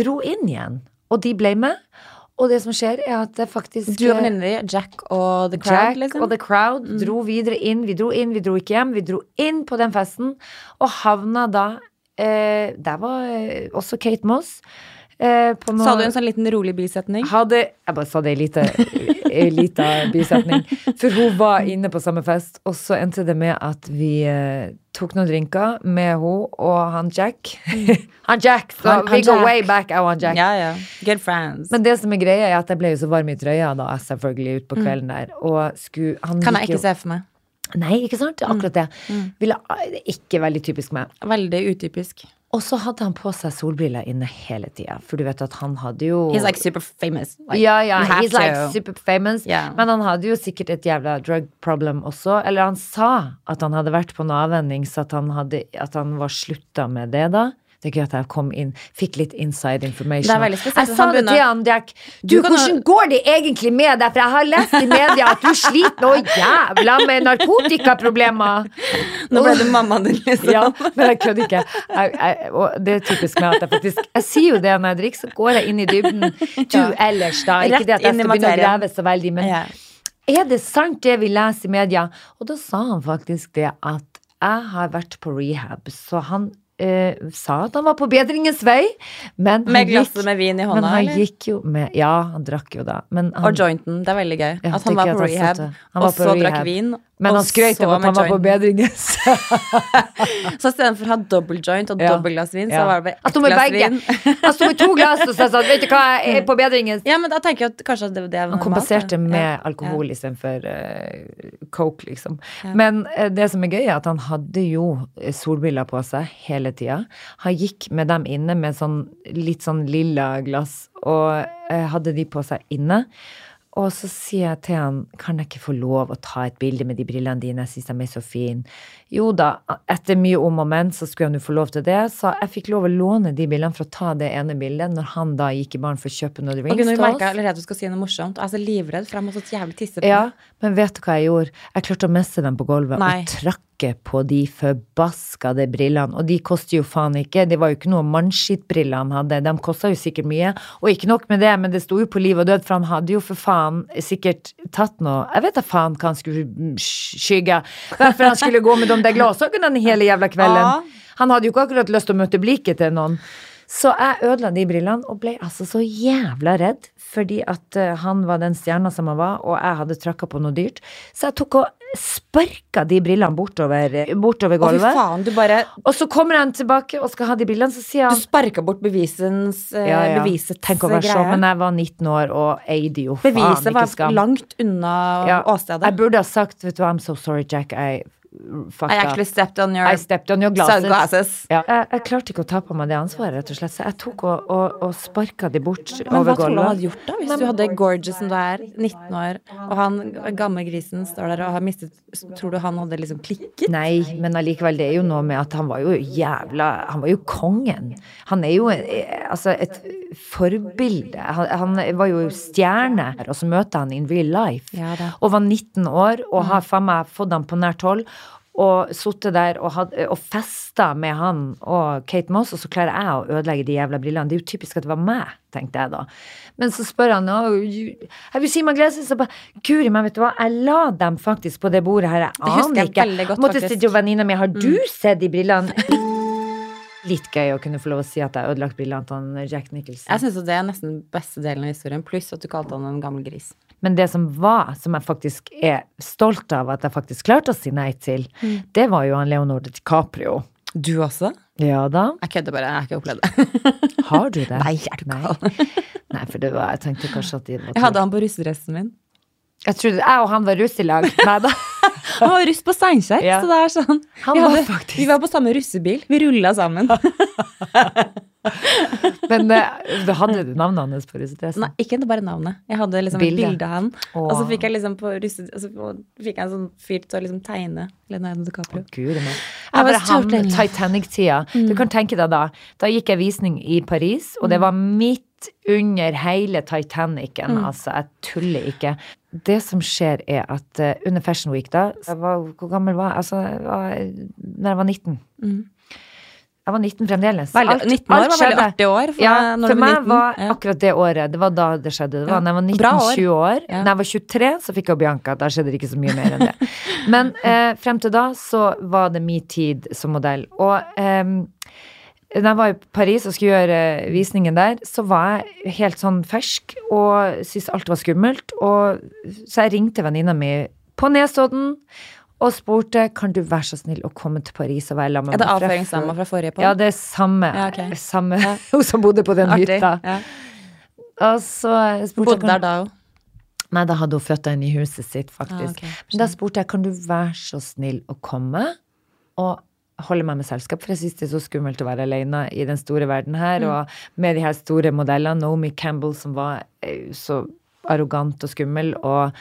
dro inn igjen, og de ble med. Og det som skjer, er at det faktisk Du og venninnene dine, Jack og The Crowd, Jack liksom? og The Crowd dro videre inn. Vi dro inn, vi dro ikke hjem. Vi dro inn på den festen og havna da eh, Der var eh, også Kate Moss. Eh, på noe, Sa du en sånn liten rolig bisetning? hadde Jeg bare sa det i lite, lita bisetning. For hun var inne på samme fest, og så endte det med at vi eh, tok noen drinker med hun og han Jack. han Jack! Så Han- han we go Jack. way back, jeg og han Jack. Ja, ja. Good friends. Men det som er greia, er at jeg ble jo så varm i trøya da, selvfølgelig, utpå kvelden der. Og skulle han Mm. kan jeg ikke se for meg. Nei, ikke sant? Er akkurat det. Ville, det er ikke veldig typisk meg. Veldig utypisk. Og så hadde han på seg solbriller inne hele tida, for du vet at han hadde jo He's like super famous. Like, ja, ja, he's like to. super famous. Yeah. Men han hadde jo sikkert et jævla drug problem også. Eller han sa at han hadde vært på noe avvenning, så at han, hadde, at han var slutta med det da. Det er gøy at jeg kom inn, fikk litt inside information. Det er veldig spesielt. Jeg sa det til han, Jack. Du, hvordan går det egentlig med deg? For jeg har lest i media at du sliter noe jævla med narkotikaproblemer. Nå ble det mammaen din, liksom. Ja, men jeg kødder ikke. Jeg, jeg, det er typisk meg at jeg faktisk Jeg sier jo det når jeg drikker, så går jeg inn i dybden. Du ellers, da. Ikke det at jeg skal begynne å grave så veldig, men er det sant det vi leser i media? Og da sa han faktisk det at jeg har vært på rehab, så han eh, sa at han var på bedringens vei, men han Med gikk glasset med vin i men hånda, han eller? gikk jo med Ja, han drakk jo da. Men han, Og jointen. Det er veldig gøy. At han var på han rehab, han og var på så rehab. drakk vin. Men og han skrøt av at han var på bedringens. Så istedenfor å ha double joint og Ja. dobbeltglass vin, Ja. så var det bare ett glass begge. vin. Jeg sto med to glass og sa sånn, vet du hva, jeg er på bedringens. Ja, men da tenker jeg at kanskje det var det Han kompenserte med Ja. alkohol istedenfor uh, coke, liksom. Ja. Men uh, det som er gøy, er at han hadde jo eh, solbriller på seg hele tida. Han gikk med dem inne med sånn litt sånn lilla glass, og uh, hadde de på seg inne. Og så sier jeg til han, kan jeg ikke få lov å ta et bilde med de brillene dine, jeg syns de er så fine. Jo da, etter mye om og men, så skulle han jo få lov til det, så jeg fikk lov å låne de bildene for å ta det ene bildet, når han da gikk i baren for å kjøpe noen drinks til oss. allerede at du skal si noe morsomt. Jeg er så livredd, for jeg må så jævlig tisse på Ja, men vet du hva jeg gjorde? Jeg klarte å messe dem på gulvet Nei. og trakke på de forbaskede brillene. Og de koster jo faen ikke. Det var jo ikke noe mannskittbriller han hadde. De kosta jo sikkert mye. Og ikke nok med det, men det sto jo på liv og død, for han hadde jo for faen sikkert tatt noe Jeg vet da faen hva han skulle skygge. Hvorfor han skulle gå med de der den hele jævla kvelden. Ja. Han hadde jo ikke akkurat lyst til å møte blikket til noen. Så jeg ødela de brillene og ble altså så jævla redd fordi at eh, han var den stjerna som han var, og jeg hadde tråkka på noe dyrt. Så jeg tok og sparka de brillene bortover, bortover Å, faen, du bare Og så kommer han tilbake og skal ha de brillene, så sier han Du sparka bort bevisens uh, ja, ja. bevisets Tenk å være så, men jeg var 19 år og eide jo faen Beviset var langt unna Ja, åstedet. Jeg burde ha sagt, vet du hva, I'm so sorry, Jack, I fucked I actually stepped on your I stepped on your glasses. glasses. Ja. Jeg, jeg klarte ikke å ta på meg det ansvaret, rett og slett. Så jeg tok og, og, og sparka de bort Men over hva tror du han hadde gulvet. gjort da, hvis du hadde gorgeous som du er, 19 år, og han gammelgrisen står der og har mistet Tror du han hadde liksom klikket? Nei, men allikevel, det er jo noe med at han var jo jævla Han var jo kongen. Han er jo eh, altså et forbilde. Han, han var jo stjerne, og så møter han in real life. Ja. Og var 19 år, og har faen meg fått han på nært hold. Og sittet der og, had, og festa med han og Kate Moss, og så klarer jeg å ødelegge de jævla brillene. Det er jo typisk at det var meg, tenkte jeg da. Men så spør han oh, you, Have you seen my glasses? Og bare, Guri meg, vet du hva, jeg la dem faktisk på det bordet her. Jeg aner jeg ikke. veldig godt, Måtte si til venninna mi, har du sett de brillene? Litt gøy å kunne få lov å si at jeg ødelagt brillene til Jack Nicholson. Jeg syns det er nesten beste delen av historien, pluss at du kalte han en gammel gris. Men det som var, som jeg faktisk er stolt av at jeg faktisk klarte å si nei til, det var jo han Leonardo DiCaprio. Du også? Ja da. Jeg kødder bare, jeg har ikke opplevd det. Har du det? Nei, er du gal? Nei, for det var, jeg tenkte kanskje at de var Jeg hadde han på russedressen min. Jeg trodde jeg og han var russ i lag. Nei da. Han var russ på Steinkjer, Ja. så det er sånn Han vi, var hadde, faktisk- vi var på samme russebil. Vi rulla sammen. Men eh, du hadde du navnet hans på russedressen? Nei, ikke bare navnet. Jeg hadde liksom Bilde. bilde av han. Og så fikk jeg liksom på russet, så fikk jeg en sånn fyr til å liksom tegne Leonardo DiCaprio. Guri Gud, I Jeg var ham Titanic-tida. Du kan tenke deg da. Da gikk jeg visning i Paris, og det var midt under hele Titanicen. Altså, jeg tuller ikke. Det som skjer, er at uh, under Fashion Week, da jeg var, Hvor gammel var jeg? Altså, jeg var, når jeg var 19. Jeg var 19 fremdeles. Veldig, Alt- 19 år alt var veldig artig år. For, Ja, for meg 19. var ja. akkurat det året Det var da det skjedde. Det var Ja. når jeg var 19-20 år. Ja. Når jeg var 23, så fikk jeg Bianca. Da skjedde det ikke så mye mer enn det. Men eh, frem til da så var det min tid som modell. Og eh, da jeg var i Paris og skulle gjøre visningen der, så var jeg helt sånn fersk og syntes alt var skummelt. Og, så jeg ringte venninna mi på Nesodden og spurte kan du være så snill å komme til Paris og være sammen Er med det meg fra avføringsdama før?» fra forrige på? Ja, det er samme. Ja, okay. samme Hun som bodde på den Artig. hytta. Ja. Og så spurte Bodde der da òg. Nei, da hadde hun flytta inn i huset sitt, faktisk. Ah, ok. Men da spurte jeg kan du være så snill å komme og holde meg med selskap, for jeg syns det er så skummelt å være alene i den store verden her, Mm. og med de her store modellene, Naomi Campbell som var eh, så arrogant og skummel, og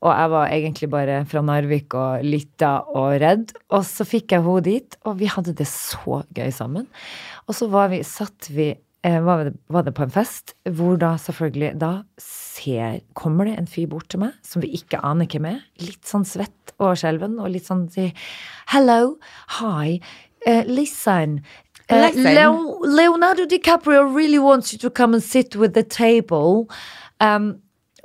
og jeg var egentlig bare fra Narvik og lytta og redd. Og så fikk jeg henne dit, og vi hadde det så gøy sammen. Og så var vi, satt vi eh, var, det, var det på en fest, hvor da selvfølgelig Da ser, kommer det en fyr bort til meg som vi ikke aner hvem er. Litt sånn svett og skjelven, og litt sånn sier Hello, hi, uh, listen. Uh, Leonardo DiCaprio really wants you to come and sit with the table. Um,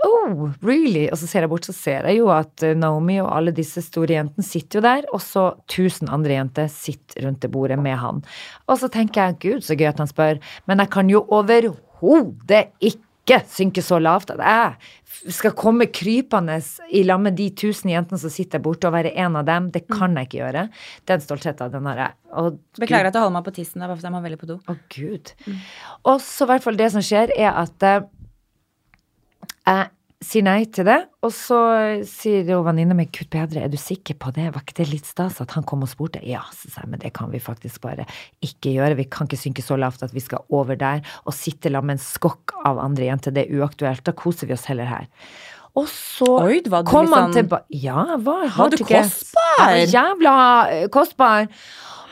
Oh, really? Og så ser jeg bort, så ser jeg jo at eh, Naomi og alle disse store jentene sitter jo der, og så tusen andre jenter sitter rundt det bordet med han. Og så tenker jeg, gud, så gøy at han spør, men jeg kan jo overhodet ikke synke så lavt at jeg skal komme krypende i lag med de tusen jentene som sitter borte, og være en av dem. Det kan jeg ikke gjøre. Den stoltheten, den har jeg. Og Beklager at jeg holder meg på tissen. Det er bare fordi jeg må veldig på do. å, gud. Og så i hvert fall det som skjer, er at eh, jeg sier nei til det, og så sier jo venninna mi kutt bedre, er du sikker på det, var ikke det litt stas at han kom og spurte? Ja, så sa jeg, men det kan vi faktisk bare ikke gjøre, vi kan ikke synke så lavt at vi skal over der og sitte sammen med en skokk av andre jenter, det er uaktuelt, da koser vi oss heller her. Og så Oi, var kom liksom... han sånn- tilbake Ja, var, Var du kostbar? Jævla eh, kostbar.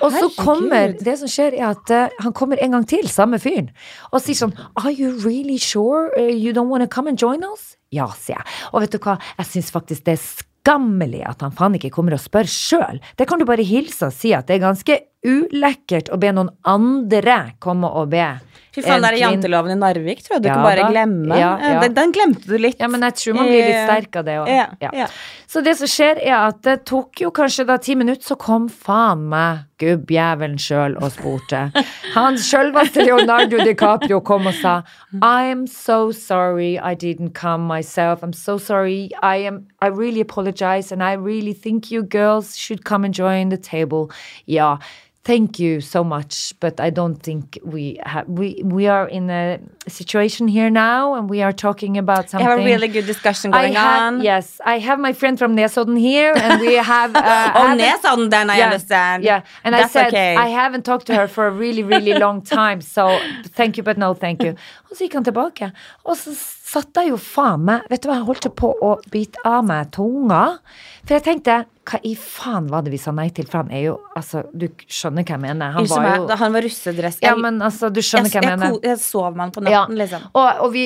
Og så kommer Det som skjer, er at uh, han kommer en gang til, samme fyren, og sier sånn Are you really sure uh, you don't want to come and join us? Ja, sier jeg. Og vet du hva, jeg syns faktisk det er skammelig at han faen ikke kommer og spør sjøl. Det kan du bare hilse og si at det er ganske ulekkert å be noen andre komme og be. Fy faen, en det er janteloven i Narvik, tror jeg du Ja kan bare glemme. Ja, ja. Den, den glemte du litt. Ja, men jeg tror man blir litt sterk av det òg. Så det som skjer, er at det tok jo kanskje da ti minutter, så kom faen meg gubbjævelen sjøl og spurte. Han sjølveste Leonardo DiCaprio kom og sa I'm so sorry I didn't come myself. I'm so sorry. I am I really apologize and I really think you girls should come and join the table. Ja. Thank you so much, but I don't think we have we we are in a situation here now and we are talking about something something. have a really good discussion going have, on. yes, I have my friend from Nesodden here, and we have. Uh, Oh, Nesodden, then I yeah, understand. Yeah, and I said okay. I haven't talked to her for a really, really long time, so thank you, but no thank you. Og så gikk han tilbake, og så satt jeg jo faen meg Vet du hva, jeg holdt på å bite av meg tunga, for jeg tenkte hva i faen var det vi sa nei til? For han er jo Altså, du skjønner hva jeg mener. Han var jo han var russedress. Ja, men altså, du skjønner jeg, hva jeg jeg, mener. jeg sov med han på Ja, natten, liksom. og, og vi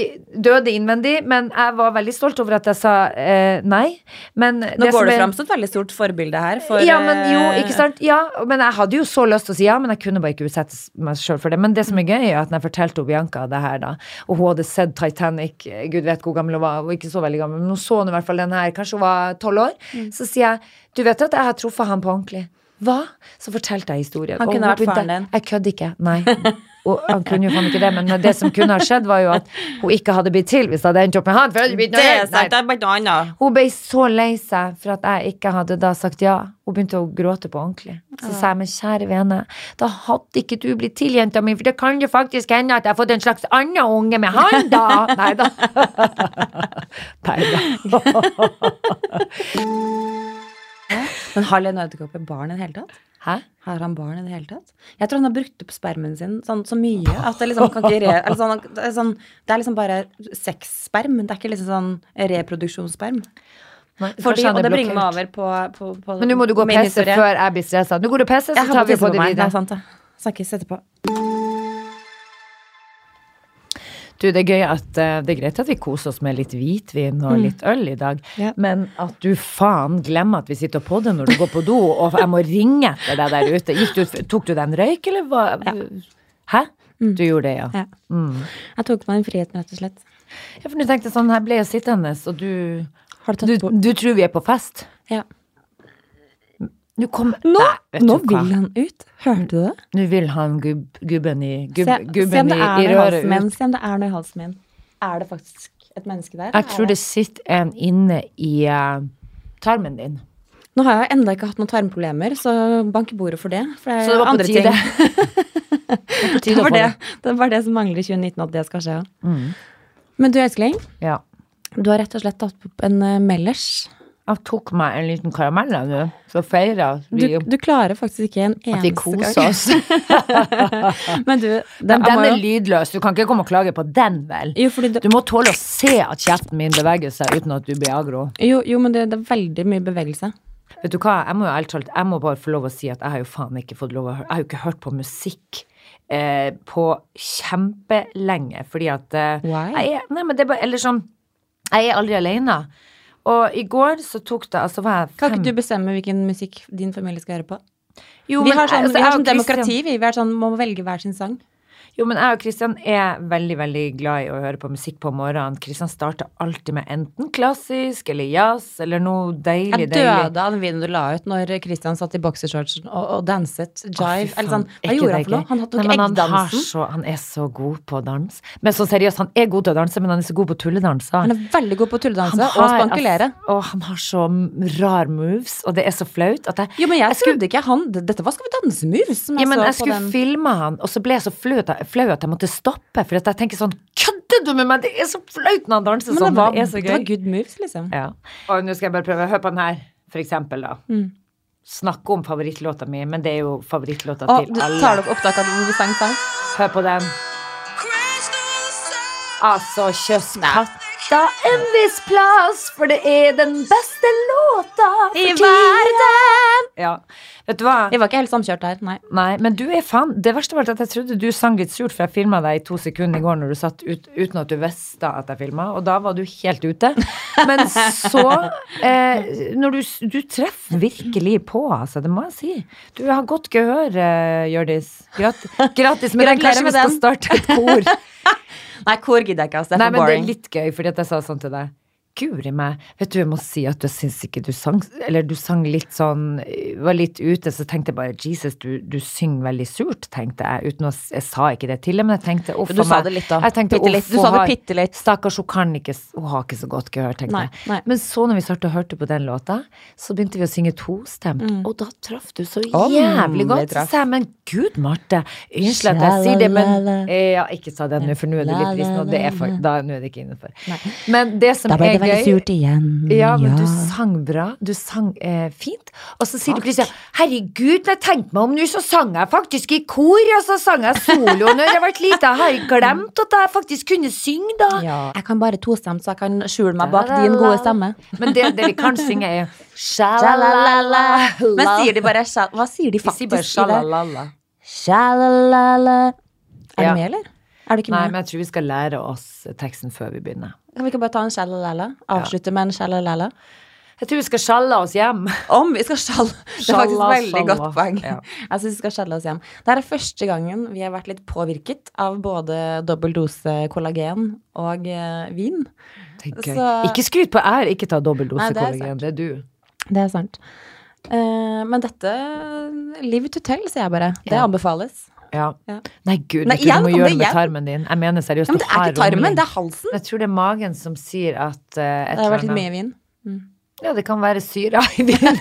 døde innvendig, men jeg var veldig stolt over at jeg sa eh, nei. Men Nå det går det fram som et veldig stort forbilde her. For, ja, men jo, eh, ikke sant? Ja, men jeg hadde jo så lyst til å si ja, men jeg kunne bare ikke utsette meg sjøl for det. Men det som er gøy, er at når jeg fortalte Bianca det her, da, og hun hadde sett Titanic, gud vet hvor gammel hun var, hun var ikke så veldig gammel, men hun så i hvert fall den her, kanskje hun var tolv år, Mm. så sier jeg du vet at jeg har truffet han på ordentlig. Hva? Så fortalte jeg historien. Han kunne vært faren din. Jeg kødder ikke. Nei. Og han kunne jo faen ikke det, men det som kunne ha skjedd, var jo at hun ikke hadde blitt til hvis jeg hadde endt opp med han. For det Det er sant, det er bare noe annet. Hun ble så lei seg for at jeg ikke hadde da sagt ja. Hun begynte å gråte på ordentlig. Så sa jeg, men kjære vene, da hadde ikke du blitt til, jenta mi, for det kan jo faktisk hende at jeg har fått en slags annen unge med han, da. Nei da. Nei da. Men har Leonardo DiCaprio barn i det hele tatt? Hæ? Har han barn i det hele tatt? Jeg tror han har brukt opp spermen sin sånn, så mye at det liksom kan ikke re... Eller sånn, det, er sånn, det er liksom bare sexsperm. Det er ikke liksom sånn reproduksjonssperm. Nei, Fordi, og det bringer meg over på, på, på Men nå må du gå og pisse før jeg blir stressa. Nå går du og pisser, så tar vi på det videre. Er sant, det. Snakkes etterpå. Du, det er gøy at eh, det er greit at vi koser oss med litt hvitvin og litt øl i dag, Ja. men at du faen glemmer at vi sitter på det når du går på do, og jeg må ringe etter deg der ute. Du, tok du deg en røyk, eller hva? Hæ? Du gjorde det, ja. Ja. Mm. Jeg tok meg en frihet, rett og slett. Ja, for du tenkte sånn, her ble jeg sittende, og du du du tror vi er på fest? Ja. Du kom Nå, Nei, nå vil han ut. Hørte du det? Nå vil han gubb, gubben i, gubb, se, gubben se i, i røret ut. Se om det er noe i halsen min. Er det faktisk et menneske der? Jeg tror det sitter en inne i uh, tarmen din. Nå har jeg enda ikke hatt noen tarmproblemer, så bank i bordet for det. For det er Så det var på andre tide. ting. Det på var det, det. var det som mangler i 2019, at det skal skje. Mm. Men du, Elskeling, Ja. du har rett og slett tatt opp en uh, Mellers. Jeg tok meg en liten karamell nå, så feira Du, vi du klarer faktisk ikke en at vi koser oss. Men du, Men den den er lydløs, du kan ikke komme og klage på den, vel? jo, fordi Du det, må tåle å se at kjeften min beveger seg uten at du blir agro. jo, jo, men det, det er veldig mye bevegelse. Vet du hva, jeg må jo ærlig talt, jeg må bare få lov å si at jeg har jo faen ikke fått lov å høre Jeg har jo ikke hørt på musikk eh, på kjempelenge, fordi at eh, Why? Jeg nei, men det er bare Eller sånn Jeg er aldri alene. Og i går så tok det Altså var jeg Kan ikke du bestemme hvilken musikk din familie skal høre på? Jo, vi men har sånn, altså, vi har sånn demokrati, vi. Vi er sånn, må velge hver sin sang. Jo, men jeg og Kristian er veldig, veldig glad i å høre på musikk på morgenen. Kristian starter alltid med enten klassisk eller jazz eller noe deilig, Jeg døde av den videoen du la ut når Kristian satt i boksershortsen og, og danset jive. faen. eller sånn, hva gjorde han for noe? Han tok han, eggdansen. han er så god på dans. Men så seriøst, han er god til å danse, men han er så god på tulledanser. Han er veldig god på å tulledanse og spankulere. altså- og han har så rar moves, og det er så flaut at jeg Jo, men jeg, jeg skulle- ikke han Dette var Skal vi danse-moves. som ja, men så jeg på skulle filme han, og så ble jeg så flau at, jeg- flau at jeg måtte stoppe. For jeg tenker sånn Kødder du med meg?! Det er så flaut når han danser Men sånn. det var, det er så det var gøy. good moves, liksom. Ja. Og nå skal jeg bare prøve. Hør på den her, for eksempel, da. Mm. Snakke om favorittlåta mi, men det er jo favorittlåta Og til du alle. tar dere opptak av hvor sang sang? Hør på den. Altså, kjøss katta en viss plass, for det er den beste låta for I tiden. Ja. Vet du hva? Vi var ikke helt samkjørt her, nei. Nei, men du er fan. Det verste var at jeg trodde du sang litt surt, for jeg filma deg i to sekunder i går når du satt ut, uten at du visste at jeg filma, og da var du helt ute. Men så eh, Når du, du treffer virkelig på, altså, det må jeg si. Du har godt gehør, eh, Hjørdis. Grat, gratis med den. Kanskje vi skal starte et kor. Nei, kor gidder jeg ikke, altså. Det er men boring. det er litt gøy, fordi at jeg sa sånn til deg. Guri meg. Vet du, jeg må si at du syns ikke du sang Eller du sang litt sånn Var litt ute, så tenkte jeg bare Jesus, du, du synger veldig surt, tenkte jeg. Uten å Jeg sa ikke det til deg, men jeg tenkte uff Du sa det litt, da. Tenkte, litt. Du sa det bitte litt. Stakkars, hun kan ikke Hun har ikke så godt gehør, tenkte Nei, jeg. nei. Men så når vi startet å hørte på den låta, så begynte vi å synge tostemt, og da traff du så jævlig oh, godt. Så sa jeg, men gud, Marte, unnskyld at jeg sier det, men Eh, Ja, ikke sa det nå, for nå er det litt trist, og det er for, da nå er det ikke innenfor. Nei. Men det som Da ble er det surt igjen. ja, men du sang bra. Du sang eh, fint. Og så sier du plutselig Herregud, når jeg tenkte meg om nå, så sang jeg faktisk i kor, og så sang jeg solo når jeg ble lita. Jeg har glemt at jeg faktisk kunne synge, da. Ja. Jeg kan bare tostemt, så jeg kan skjule meg bak din gode stemme. Men det, det vi kan synge, er Sjalalala. Men sier de bare sjal... Hva sier de Vi sier bare faktisk sjalalala. Sjalalala. Er Ja. du med, eller? Er du ikke Nei, med? men jeg tror vi skal lære oss teksten før vi begynner. Kan vi ikke bare ta en sjalalala? Avslutte med en sjalalala? Jeg tror vi skal sjalle oss hjem. Om vi skal sjalle. Det er faktisk et veldig sjalla. godt poeng. Ja. Jeg syns vi skal sjalle oss hjem. Det er første gangen vi har vært litt påvirket av både dobbel dose kollagen og eh, vin. Det er gøy. Så- Ikke skryt på ære, ikke ta dobbel dose Nei, det kollagen. Det er du. Det er sant. Uh, men dette Live to tell, sier jeg bare. Det Ja. anbefales. Ja. Ja. Nei, gud, Nei, vet du, du må gjøre det med tarmen din. Jeg mener seriøst. Ja, men det er ikke tarmen, det er halsen. Jeg tror det er magen som sier at uh, Det har vært litt mye vin. Ja, det kan være syra i vinen.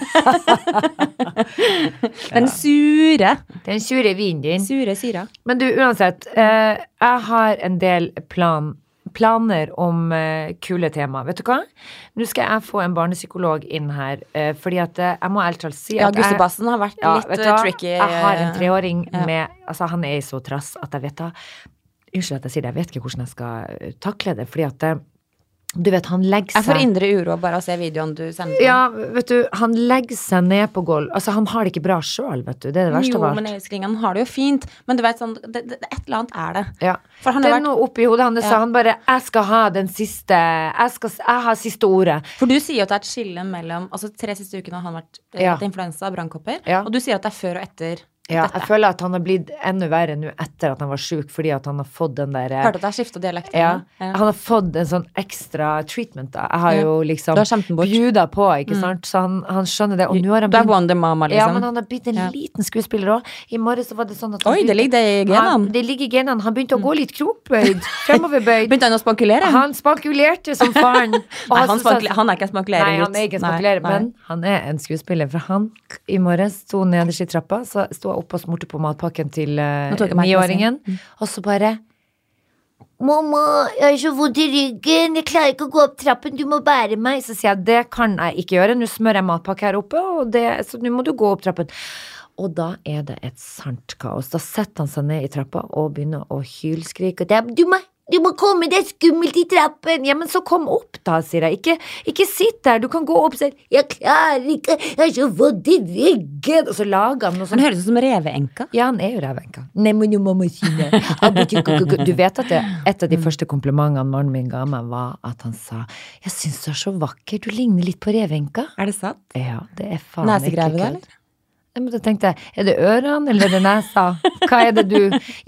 Den sure. Den sure vinen din. Sure syra. Men du, uansett. Uh, jeg har en del plan, planer om eh, kule tema. Vet du hva? Nå skal jeg få en barnepsykolog inn her, eh, fordi at eh, jeg må ærlig talt si at Ja, Gustebassen har vært Ja, litt tricky. Jeg har en treåring ja. med Altså, han er i så trass at jeg vet da Unnskyld at jeg sier det, jeg vet ikke hvordan jeg skal takle det, fordi at Du vet, han legger seg Jeg får indre uro bare av å se videoen du sender. Ja, vet du, han legger seg ned på gulv. Altså, han har det ikke bra sjøl, vet du. Det er det verste jo, av alt. men elskling, han har det jo fint. Men du vet sånn, det, det, et eller annet er det. Ja. Det er vært noe oppi hodet hans. Ja. Han bare 'Jeg skal ha den siste Jeg, skal, jeg har siste ordet'. For du sier at det er et skille mellom Altså tre siste ukene har han vært eh, Ja. hatt influensa og brannkopper. Ja. Og du sier at det er før og etter Ja, dette. jeg føler at han har blitt enda verre nå etter at han var sjuk, fordi at han har fått den der Hørte at jeg skifta dialekt. ja, Ja. Han har fått en sånn ekstra treatment. da. Jeg har Ja. jo liksom har. Mm. bjuda på, ikke sant. Så han, han skjønner det. Og nå har han blitt er Wonder Mama, Ja, liksom. men han har blitt en Ja. liten skuespiller òg. I morges så var det sånn at han Oi, det ligger det i genene. det ligger i genene. Han begynte å gå litt krokbøyd. Fremoverbøyd. Begynte han å spankulere? Han spankulerte som faren. Nei, han, spankule- han er ikke spankulerer. Nei, han er ikke spankulerer, men han er en skuespiller. For han i morges sto nederst i trappa, så sto oppe og smurte på matpakken til niåringen. Nå tok jeg meg ikke niåringen, og så bare Mamma, jeg har så vondt i ryggen, jeg klarer ikke å gå opp trappen, du må bære meg. Så sier jeg det kan jeg ikke gjøre, nå smører jeg matpakke her oppe, og det, så nå må du gå opp trappen. Og da er det et sant kaos. Da setter han seg ned i trappa og begynner å hylskrike. Du må, du må komme, det er skummelt i trappen! Ja, men så kom opp, da, sier jeg. Ikke, ikke sitt der, du kan gå opp selv. Jeg klarer ikke, jeg har så vondt i ryggen! Og så lager han noe sånt. Han sånt. høres ut som reveenka. Ja, han er jo reveenka. Du vet at det, et av de første komplimentene mannen min ga meg, var at han sa 'Jeg syns du er så vakker, du ligner litt på reveenka. Er det sant? Ja, det er faen ikke Nesegrevet, da, eller? Men da tenkte jeg, er det ørene eller er det nesa? Hva er det du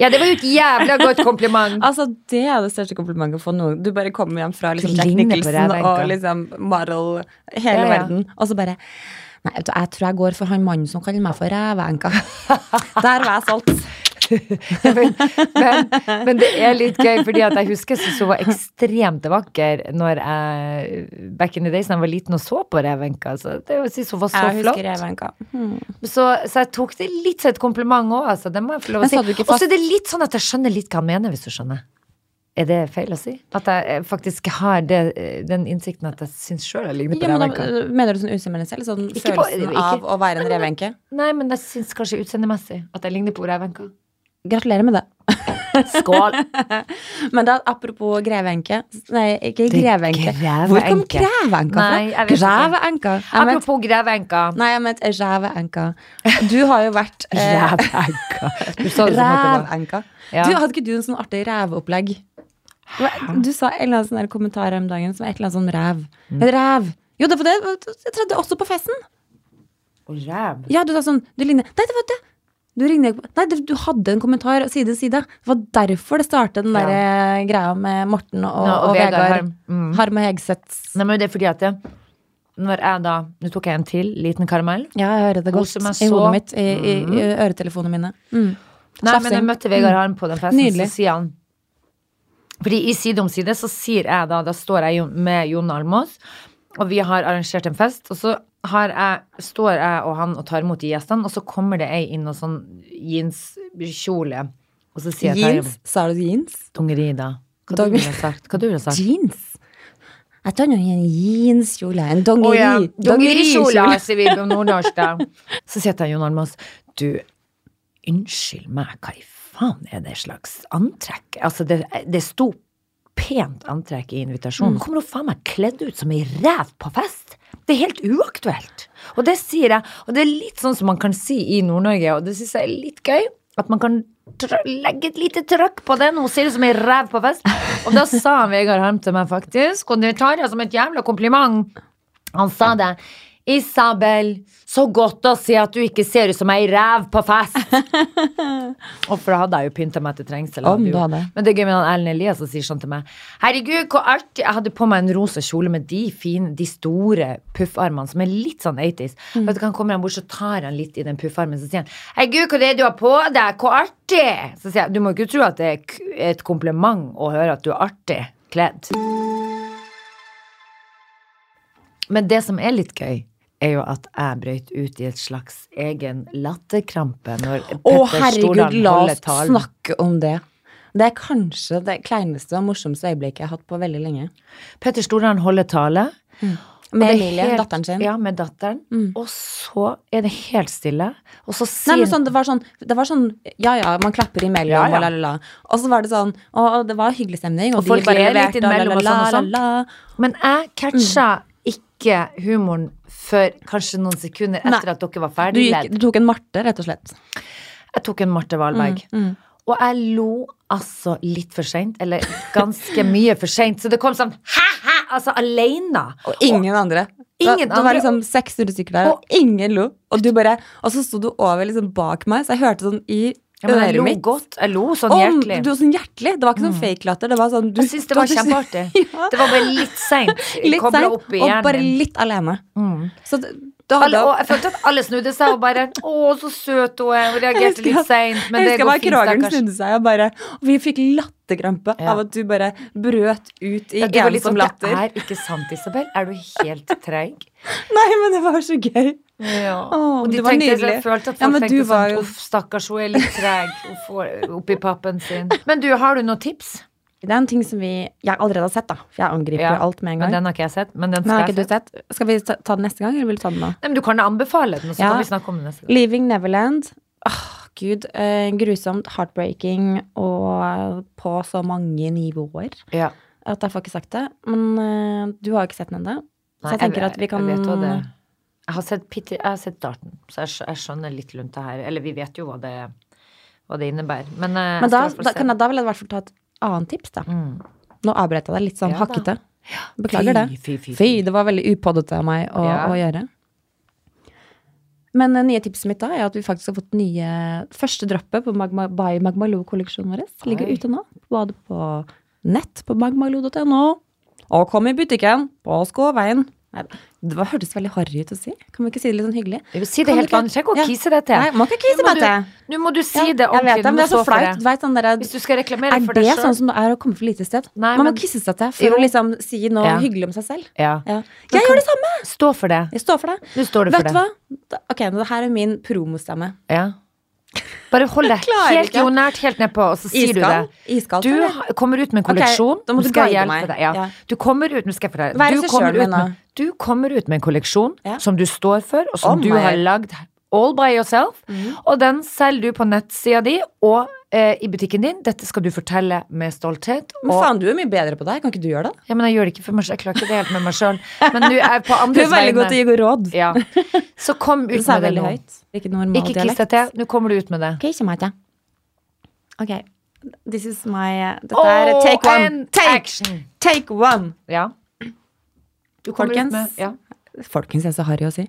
Ja, det var jo et jævla godt kompliment! Altså, det er det største komplimentet å få noen. Du bare kommer hjem fra liksom, Jack Nicholson og liksom Marl, hele Ja, ja. verden, og så bare Nei, vet du, jeg tror jeg går for han mannen som kaller meg for rævenka. Der var jeg solgt. men, men, men det er litt gøy, fordi at jeg husker hun var ekstremt vakker når jeg back in the days da jeg var liten og så på Revenka. Så det var så flott. Hmm. Så, så jeg tok det litt som et kompliment òg, altså. Det må jeg få lov å si. Og så er det litt sånn at jeg skjønner litt hva han mener, hvis du skjønner. Er det feil å si? At jeg eh, faktisk har det, eh, den innsikten at jeg syns sjøl jeg ligner på Ja, men Revenka? da, mener du sånn utseendemessig, selv? sånn Ikke på- følelsen ikke- av å være en revenke? Nei, men jeg syns kanskje utseendemessig at jeg ligner på Revenka. Gratulerer med det. Skål! Men da, apropos greveenke Nei, ikke grevenke. Hvor kom greveenka fra? Greveenka. Apropos greveenka. Nei, jeg mente rævenka. Du har jo vært eh, Rævenka. Rævenka. Ja. Du, hadde ikke du en sånn artig rævopplegg? Du sa en eller annen sånn kommentar om dagen som et eller annet sånn ræv. Mm. Ræv. Jo, det var det. Jeg trodde også på festen. Og ræv. Ja, du sa sånn Du ligner Nei, det var det. Du ringte ikke Nei, du hadde en kommentar side til side. Det var derfor det startet den der ja. greia med Morten og, Ja, og og Vegard. Harm. Mm. Harm og Hegseth. Nei, men det er fordi at jeg, når jeg da Nå tok jeg en til liten karamell. Ja, jeg hører det godt så, i hodet mitt, i, i, i øretelefonene mine. Mm. Nei, men Slafsing. jeg møtte Vegard Harm på den festen, Nydelig. så sier han Fordi i Side om side så sier jeg da Da står jeg med Jon Almås, og vi har arrangert en fest, og så jeg, står jeg og han og tar imot de gjestene, og så kommer det ei inn og sånn jeanskjole, og så sier jeg Jeans? Sa du jeans? Dongeri, da. Hva Dong- du ville sagt? Hva du ville sagt? Jeans? Jeg tar nå en jeanskjole. En dongeri. dongeri. ja, dongerikjole, sier vi på nordnorsk, da. Så sier jeg Jon Almaas, du, unnskyld meg, hva i faen er det slags antrekk? Altså, det, det sto pent antrekk i invitasjonen. Mm. kommer hun faen meg kledd ut som ei rev på fest. Det er helt uaktuelt. Og det sier jeg, og det er litt sånn som man kan si i Nord-Norge, og det syns jeg er litt gøy. At man kan legge et lite trøkk på det. Nå ser det som ei rev på fest. Og da sa Vegard Harm til meg faktisk, og det tar jeg som et jævla kompliment. Han sa det. Isabel, så godt å si at du ikke ser ut som ei ræv på fest. og for da hadde jeg jo pynta meg til trengsel. Om du hadde. Men det er gøy med han Elias som sier sånn til meg. Herregud, hvor artig. Jeg hadde på meg en rosa kjole med de fine, de store puffarmene som er litt sånn 80s. Mm. Vet du, Han kommer han bort, så tar han litt i den puffarmen, så sier han Herregud, hva er det du har på deg? Hvor artig! Så sier jeg, du må ikke tro at det er et kompliment å høre at du er artig kledd. Men det som er litt gøy, er jo at jeg brøyt ut i et slags egen latterkrampe når Petter Å, herregud, la oss snakke om det. Det er kanskje det kleineste og morsomste øyeblikket jeg har hatt på veldig lenge. Petter Stordalen holder tale. Mm. Med Emilie, helt- datteren sin. Ja, med datteren. Og så er det helt stille. Og så Nei, men sånn, det, var sånn, det var sånn Ja ja, man klapper imellom, Ja, ja. og la, la, la. Og så var det sånn Og det var hyggelig stemning, og, Og folk de bare litt leverte, og la, la, sånn la, sånn. la, la. Men jeg catcha ikke humoren før kanskje noen sekunder Nei. etter at dere var Du, ferdig gikk, ledd. du tok en Marte, rett og slett. Jeg tok en Marte Valberg. Mm, Og jeg lo altså litt for seint, eller ganske mye for seint. Så det kom sånn hæ-hæ, altså aleine. Og ingen andre. Ingen det, det var liksom 600 stykker der, og ingen lo. Og du bare Og så sto du over liksom bak meg, så jeg hørte sånn i Ja, men jeg lo mitt. godt. Jeg lo sånn Om, hjertelig. du var sånn hjertelig. Det var ikke sånn fake latter. Det var sånn du, Jeg syns det var kjempeartig. Ja. Det var bare litt seint Litt seint, og hjernen. bare litt alene. Mm. Så det, da Alle, og jeg følte at alle snudde seg og bare Å, så søt hun er. Hun reagerte litt seint, men jeg det husker går bare fint, stakkars. snudde seg, og bare og Vi fikk latterkrampe Ja. av at du bare brøt ut i Ja, det var litt ensom sånn, latter. Det er ikke sant, Isabel. Er du helt treig? Nei, men det var så gøy. Ja. Å, og de det var tenkte, nydelig. jeg følte at Ja, folk men tenkte sånn jo- Uff, stakkars, hun er litt treg. Oppi pappen sin. Men du, har du noen tips? Det er en ting som vi jeg allerede har sett, da. For jeg angriper Ja, alt med en Men gang. den har ikke jeg sett. Men den Men har skal ikke jeg se. sett? Skal vi ta ta den neste gang, eller vil du ta den nå? Nei, men du kan anbefale den, og så Ja. kan vi snakke om den neste gang. Leaving Neverland. Åh, gud. Eh, grusomt, heartbreaking og på så mange nivåer Ja. at jeg får ikke sagt det. Men eh, du har ikke sett den ennå. Så Nei, jeg tenker at vi jeg kan Jeg har sett, jeg har sett starten, så jeg, jeg skjønner litt rundt det her. Eller vi vet jo hva det, hva det innebærer. Men, eh, Men da, da, kan jeg, da vil jeg i hvert fall ta et annet tips, da. Mm. Nå avbrøt jeg deg litt sånn Ja hakkete. Beklager det. Fy, fy, fy. Fy, det var veldig upoddete av meg å, Ja. å gjøre. Men det nye tipset mitt da er at vi faktisk har fått nye første droppet på Magma, by Magmaloo-kolleksjonen vår. Ligger Oi. ute nå. Både på nett på magmaloo.no, og kom i butikken på Skåveien. Nei, det var, hørtes veldig harry ut å si. Kan vi ikke si det litt sånn hyggelig? Jeg vil si det Kan helt du vanlig. Trenger ikke å kise deg til. Nei, må ikke kise meg du- til. Nå må du si Ja, det jeg ordentlig. vet det, men det er så flaut. Vet sånn der, Hvis du skal reklamere er for det deg sånn som det er å komme for lite sted? Nei, Man men- må kisse seg til for Jo. å liksom si noe Ja. hyggelig om seg selv. Ja. Jeg kan- gjør det samme! Stå for det. Jeg står for det. Du står det Vet for du det. hva? Da- Ok, nå, det her er min promostemme. Ja. Bare hold deg helt jordnært helt nedpå, og så sier du det. Iskald? Du eller? kommer ut med en kolleksjon. du Nå skal jeg hjelpe deg. Ja. Ja. Du kommer ut Du kommer, ut med, du kommer ut med en kolleksjon Ja. som du står for, og som Oh du har lagd all by yourself. Mm. Og den selger du på nettsida di, og i butikken din. Dette skal du fortelle med stolthet. Men faen, du er mye bedre på det. her. Kan ikke du gjøre det? ja, men jeg gjør det ikke for meg selv. Jeg klarer ikke det helt med meg sjøl. Men du er på andres vegne. Du er veldig god til å gi råd. Ja. Så kom ut med det nå. høyt. Ikke normal Ikke kiss deg til. Nå kommer du ut med det. Ok, ikke meg, til. Ok. This is my uh, Dette er take one. Take, action. take one. Ja. Du kommer Folkens. ut med ja. Folkens, er så harry å si.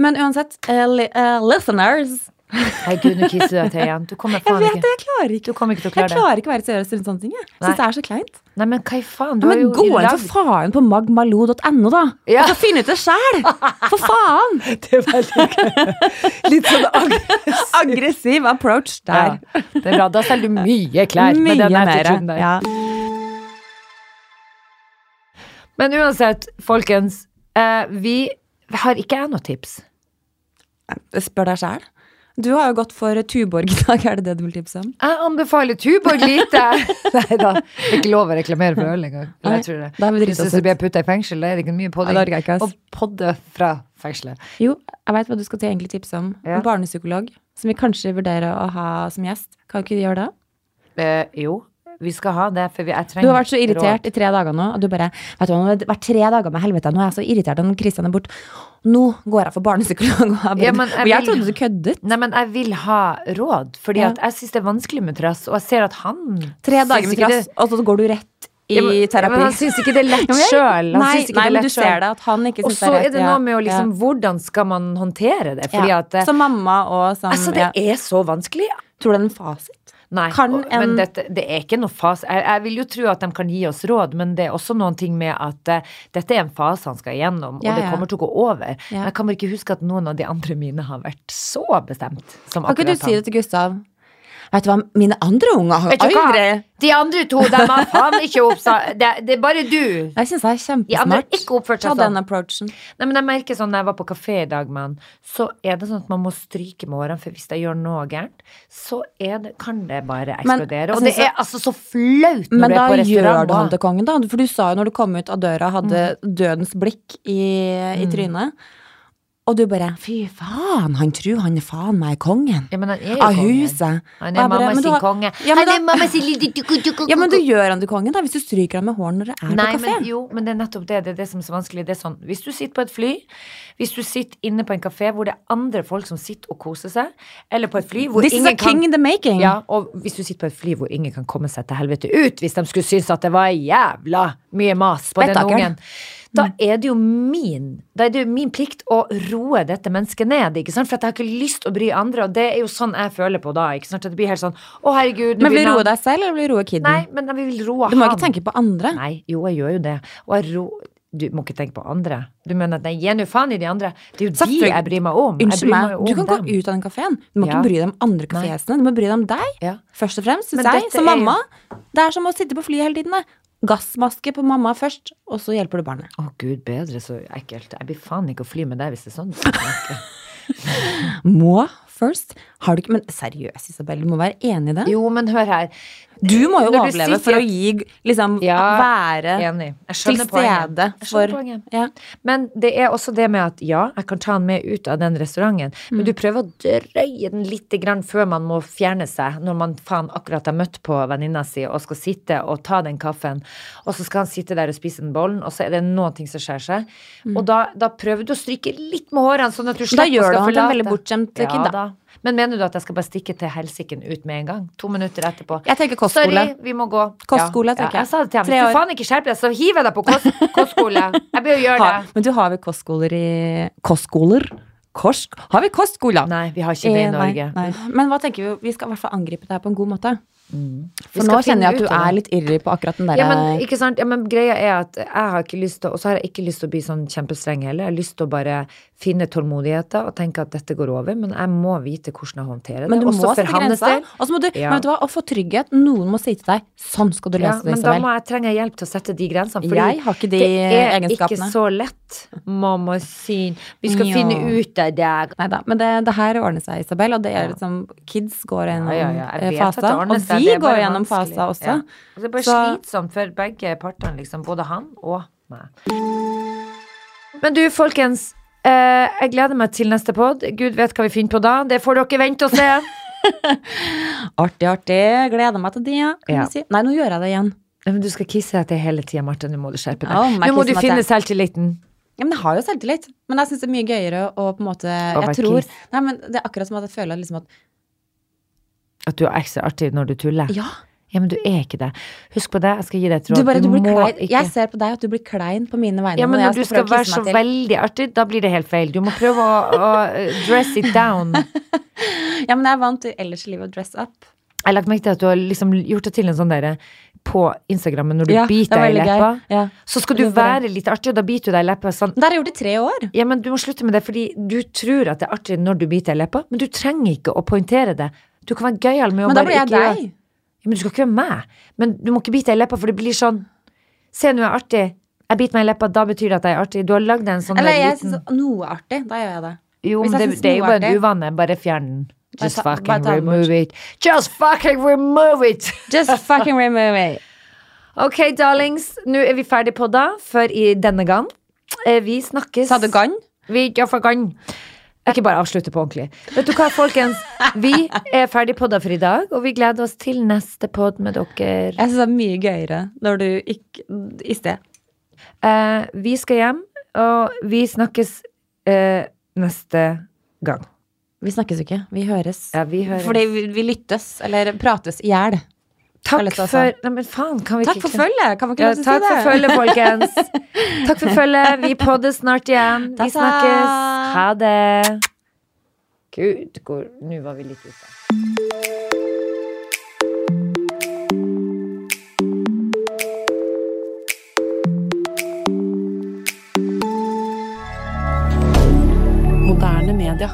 Men uansett, uh, eh, listeners Nei, gud, nå kisser du deg til igjen. Du kommer Jeg vet ikke det, jeg klarer ikke. Du kommer ikke til å Jeg klare det. klarer ikke å være seriøs rundt sånne ting. Jeg Nei. syns det er så kleint. Nei, men hva i faen? Du har men jo gå inn lagd- for faen på magmaloo.no, da. Ja. Og så finn ut det sjæl! For faen! Det veldig gøy. Litt sånn aggressiv. Aggressiv approach der. Ja, det er bra. Da selger du mye klær med Mye den mer. attituden der. Ja. Men uansett, folkens. Eh, vi har ikke jeg noe tips. Spør deg sjæl. Du har jo gått for Tuborg i dag, er det det du vil tipse om? Jeg anbefaler Tuborg lite. Nei da. Det ikke lov å reklamere for øl engang. Jeg tror det. da Hvis du blir putta i fengsel, da er det ikke mye podding. det ass. Og podde fra fengselet. Jo, jeg veit hva du skal til egentlig tipse om. Ja. En barnepsykolog som vi kanskje vurderer å ha som gjest. Kan ikke du gjøre det? Eh, jo, vi skal ha det, for vi, jeg Du har vært så irritert i tre dager nå, og du bare Vet du hva, nå har vært tre dager med helvete, nå er jeg så irritert når Kristian er borte. Nå går jeg for barnepsykolog. Og jeg, Ja, jeg og jeg vil- trodde du køddet. Nei, men jeg vil ha råd, fordi Ja. jeg syns det er vanskelig med trass, og jeg ser at han Tre dager med trass, og så går du rett i terapi. men han syns ikke det er lett sjøl. Nei, nei, det er men lett du ser det, at han ikke Og syns så det er er det noe med å liksom Hvordan skal man håndtere det? Fordi ja. at eh, Som mamma og som Altså, det er så vanskelig. Tror du det er en fasit? Nei, en- men dette, det er ikke noe fase. Jeg, jeg vil jo tro at de kan gi oss råd, men det er også noen ting med at uh, dette er en fase han skal igjennom, Ja, og det ja. kommer til å gå over. Ja. Men jeg kan bare ikke huske at noen av de andre mine har vært så bestemt som Kan ikke du si det til Gustav? Vet du hva, mine andre unger har aldri De andre to, de har faen ikke oppsatt det, det er bare du. Jeg syns det er De kjempesmart. ikke oppført Ta seg den sånn. approachen. Nei, men jeg merker sånn når jeg var på kafé i dag han, så er det sånn at man må stryke med årene, for hvis jeg gjør noe gærent, så det, kan det bare eksplodere. jeg og det er altså så flaut når Men du da er på gjør restaurant. du han til kongen, da. For du sa jo når du kom ut av døra, hadde dødens blikk i, i trynet. Og du bare Fy faen, han tror han er faen meg kongen. Ja, men han er jo Av kongen. huset. Han er mamma sin konge. Ja, men han er mamma sin lille. Ja, men du gjør han til kongen, da, hvis du stryker han med håren når du er Nei, på men jo, men det er nettopp det. Det er det som er så vanskelig. Det er sånn, hvis du sitter på et fly, hvis du sitter inne på en kafé hvor det er andre folk som sitter og koser seg, eller på et fly hvor This is a king kan in the making. Ja, og hvis du sitter på et fly hvor ingen kan komme seg til helvete ut, hvis de skulle synes at det var jævla mye mas på den ungen, da er det jo min Da er det jo min plikt å roe dette mennesket ned, ikke sant? For jeg har ikke lyst å bry andre, og det er jo sånn jeg føler på da, ikke sant? At det blir helt sånn Å, herregud, Men vil du roe deg selv, eller vil du roe kiden? Nei, men jeg vil roe du må han. ikke tenke på andre. Nei, jo, jeg gjør jo det. Og jeg ro... Du må ikke tenke på andre. Du mener at nei, gir nå faen i de andre? Det er jo de jeg bryr meg om. Unnskyld meg, du kan kan gå ut av den kafeen. Du må Ja. ikke bry deg om andre kafégjestene. Du må bry deg om deg, Ja. først og fremst. Men Synes jeg, som mamma. jo- Det er som å sitte på flyet hele tiden. det. Gassmaske på mamma først, og så hjelper du barnet. Å gud bedre, så ekkelt. Jeg blir faen ikke å fly med deg hvis det er sånn. Må først. Har du ikke Men seriøst, Isabel, du må være enig i det. Jo, men hør her. Du må jo Når overleve sitter for å gi Liksom Ja, være til stede for ja. Men det er også det med at ja, jeg kan ta han med ut av den restauranten, men du prøver å drøye den litt grann før man må fjerne seg, når man faen akkurat har møtt på venninna si og skal sitte og ta den kaffen, og så skal han sitte der og spise den bollen, og så er det noen ting som skjer seg. Og da, da prøver du å stryke litt med hårene, sånn at du Da slipper gjør du skal han til en veldig bortskjemt kid, da. da. Men mener du at jeg skal bare stikke til helsiken ut med en gang? To minutter etterpå? Jeg tenker kostskole. Sorry, vi må gå. Kostskole, ja, tenker ja, jeg. jeg. sa det til ham. Hvis du faen ikke skjerper deg, så hiver jeg deg på kost, kostskole. Jeg bør jo gjøre Ha, det. men du har vel kostskoler i Kostskoler? Korsk? Har vi kostskoler? Nei, vi har ikke det i Norge. nei. Nei, Men hva tenker vi? Vi skal i hvert fall angripe det her på en god måte. Mm. For nå kjenner jeg at du er litt irrig på akkurat den der ja, men, sant? Ja, men greia er at jeg har ikke lyst til Og så har jeg ikke lyst til å bli sånn kjempestreng heller. Jeg har lyst til å bare finne tålmodigheten og tenke at dette går over, men jeg må vite hvordan jeg håndterer det. Men du Også må sette grenser. Og så må du, Ja. men vet du hva, å få trygghet. Noen må si til deg 'sånn skal du Ja, det, det', men da må jeg trenge hjelp til å sette de grensene. Fordi Jeg har ikke de det er ikke så lett, mamma sin. Vi skal Ja. finne ut av det. Nei da, men det, det her ordner seg, Isabel. Og det er liksom Kids går gjennom Ja, faser. Og vi går gjennom fasa faser også. Og Det er bare Så- slitsomt for begge partene, liksom. Både han og meg. Men du, folkens. Eh, jeg gleder meg til neste pod. Gud vet hva vi finner på da. Det får dere vente og se. Artig, artig. Gleder meg til det, kan Ja. si. Nei, nå gjør jeg det igjen. Ja, Men du skal kisse etter hele tida, Marte. Nå må du skjerpe deg. Oh, Nå må du finne jeg... selvtilliten. Ja, men jeg har jo selvtillit. Men jeg syns det er mye gøyere å på en måte Å Jeg tror. Nei, men det er akkurat som at jeg føler liksom at At du er ekstra artig når du tuller. Ja, Ja, men du er ikke det. Husk på det. Jeg skal gi deg et råd. du bare du blir må klein. ikke- Jeg ser på deg at du blir klein på mine vegne. Ja, men når når du jeg skal være så til. veldig artig, da blir det helt feil. Du må prøve å, å dress it down. Ja, men jeg er vant til ellers i livet å dress up. Jeg har lagt merke til at du har liksom gjort det til en sånn derre på Instagram når du Ja, biter er deg i leppa. Ja. Så skal du bare- være litt artig, og da biter du deg i leppa sånn. Det har jeg gjort i tre år. Ja, men du må slutte med det, fordi du tror at det er artig når du biter deg i leppa, men du trenger ikke å poengtere det. Du kan være gøyal med å Men da blir jeg ikke deg. Men du skal ikke være meg. Men du må ikke bite deg i leppa, for det blir sånn Se, nå er jeg artig. Jeg biter meg i leppa, da betyr det at jeg er artig. Du har lagd en sånn Eller jeg liten syns noe er artig. Da gjør jeg det. Jo, men det, det er jo bare en uvane. Bare fjern den. Just ta- fucking remove it. Just fucking remove it! Just fucking remove it. Ok, darlings. Nå er vi ferdig på da, for i denne gang. Eh, Vi snakkes Sa du gann? Vi gjør for gang. Ikke bare avslutte på ordentlig. Vet du hva, folkens? Vi er ferdig podda for i dag, og vi gleder oss til neste pod med dere. Jeg syns det er mye gøyere når du ikke I sted. Uh, vi skal hjem, og vi snakkes uh, neste gang. Vi snakkes jo ikke. Vi høres. Ja, vi høres. Fordi vi, vi lyttes, eller prates i hjel. Takk for Nei, men faen, kan vi Takk ikke for følget! Kan vi ikke Ja, takk si for det? følget, folkens. Takk for følget. Vi poddes snart igjen. Vi snakkes. Ha det. Gud, hvor Nå var vi litt ute. Moderne media.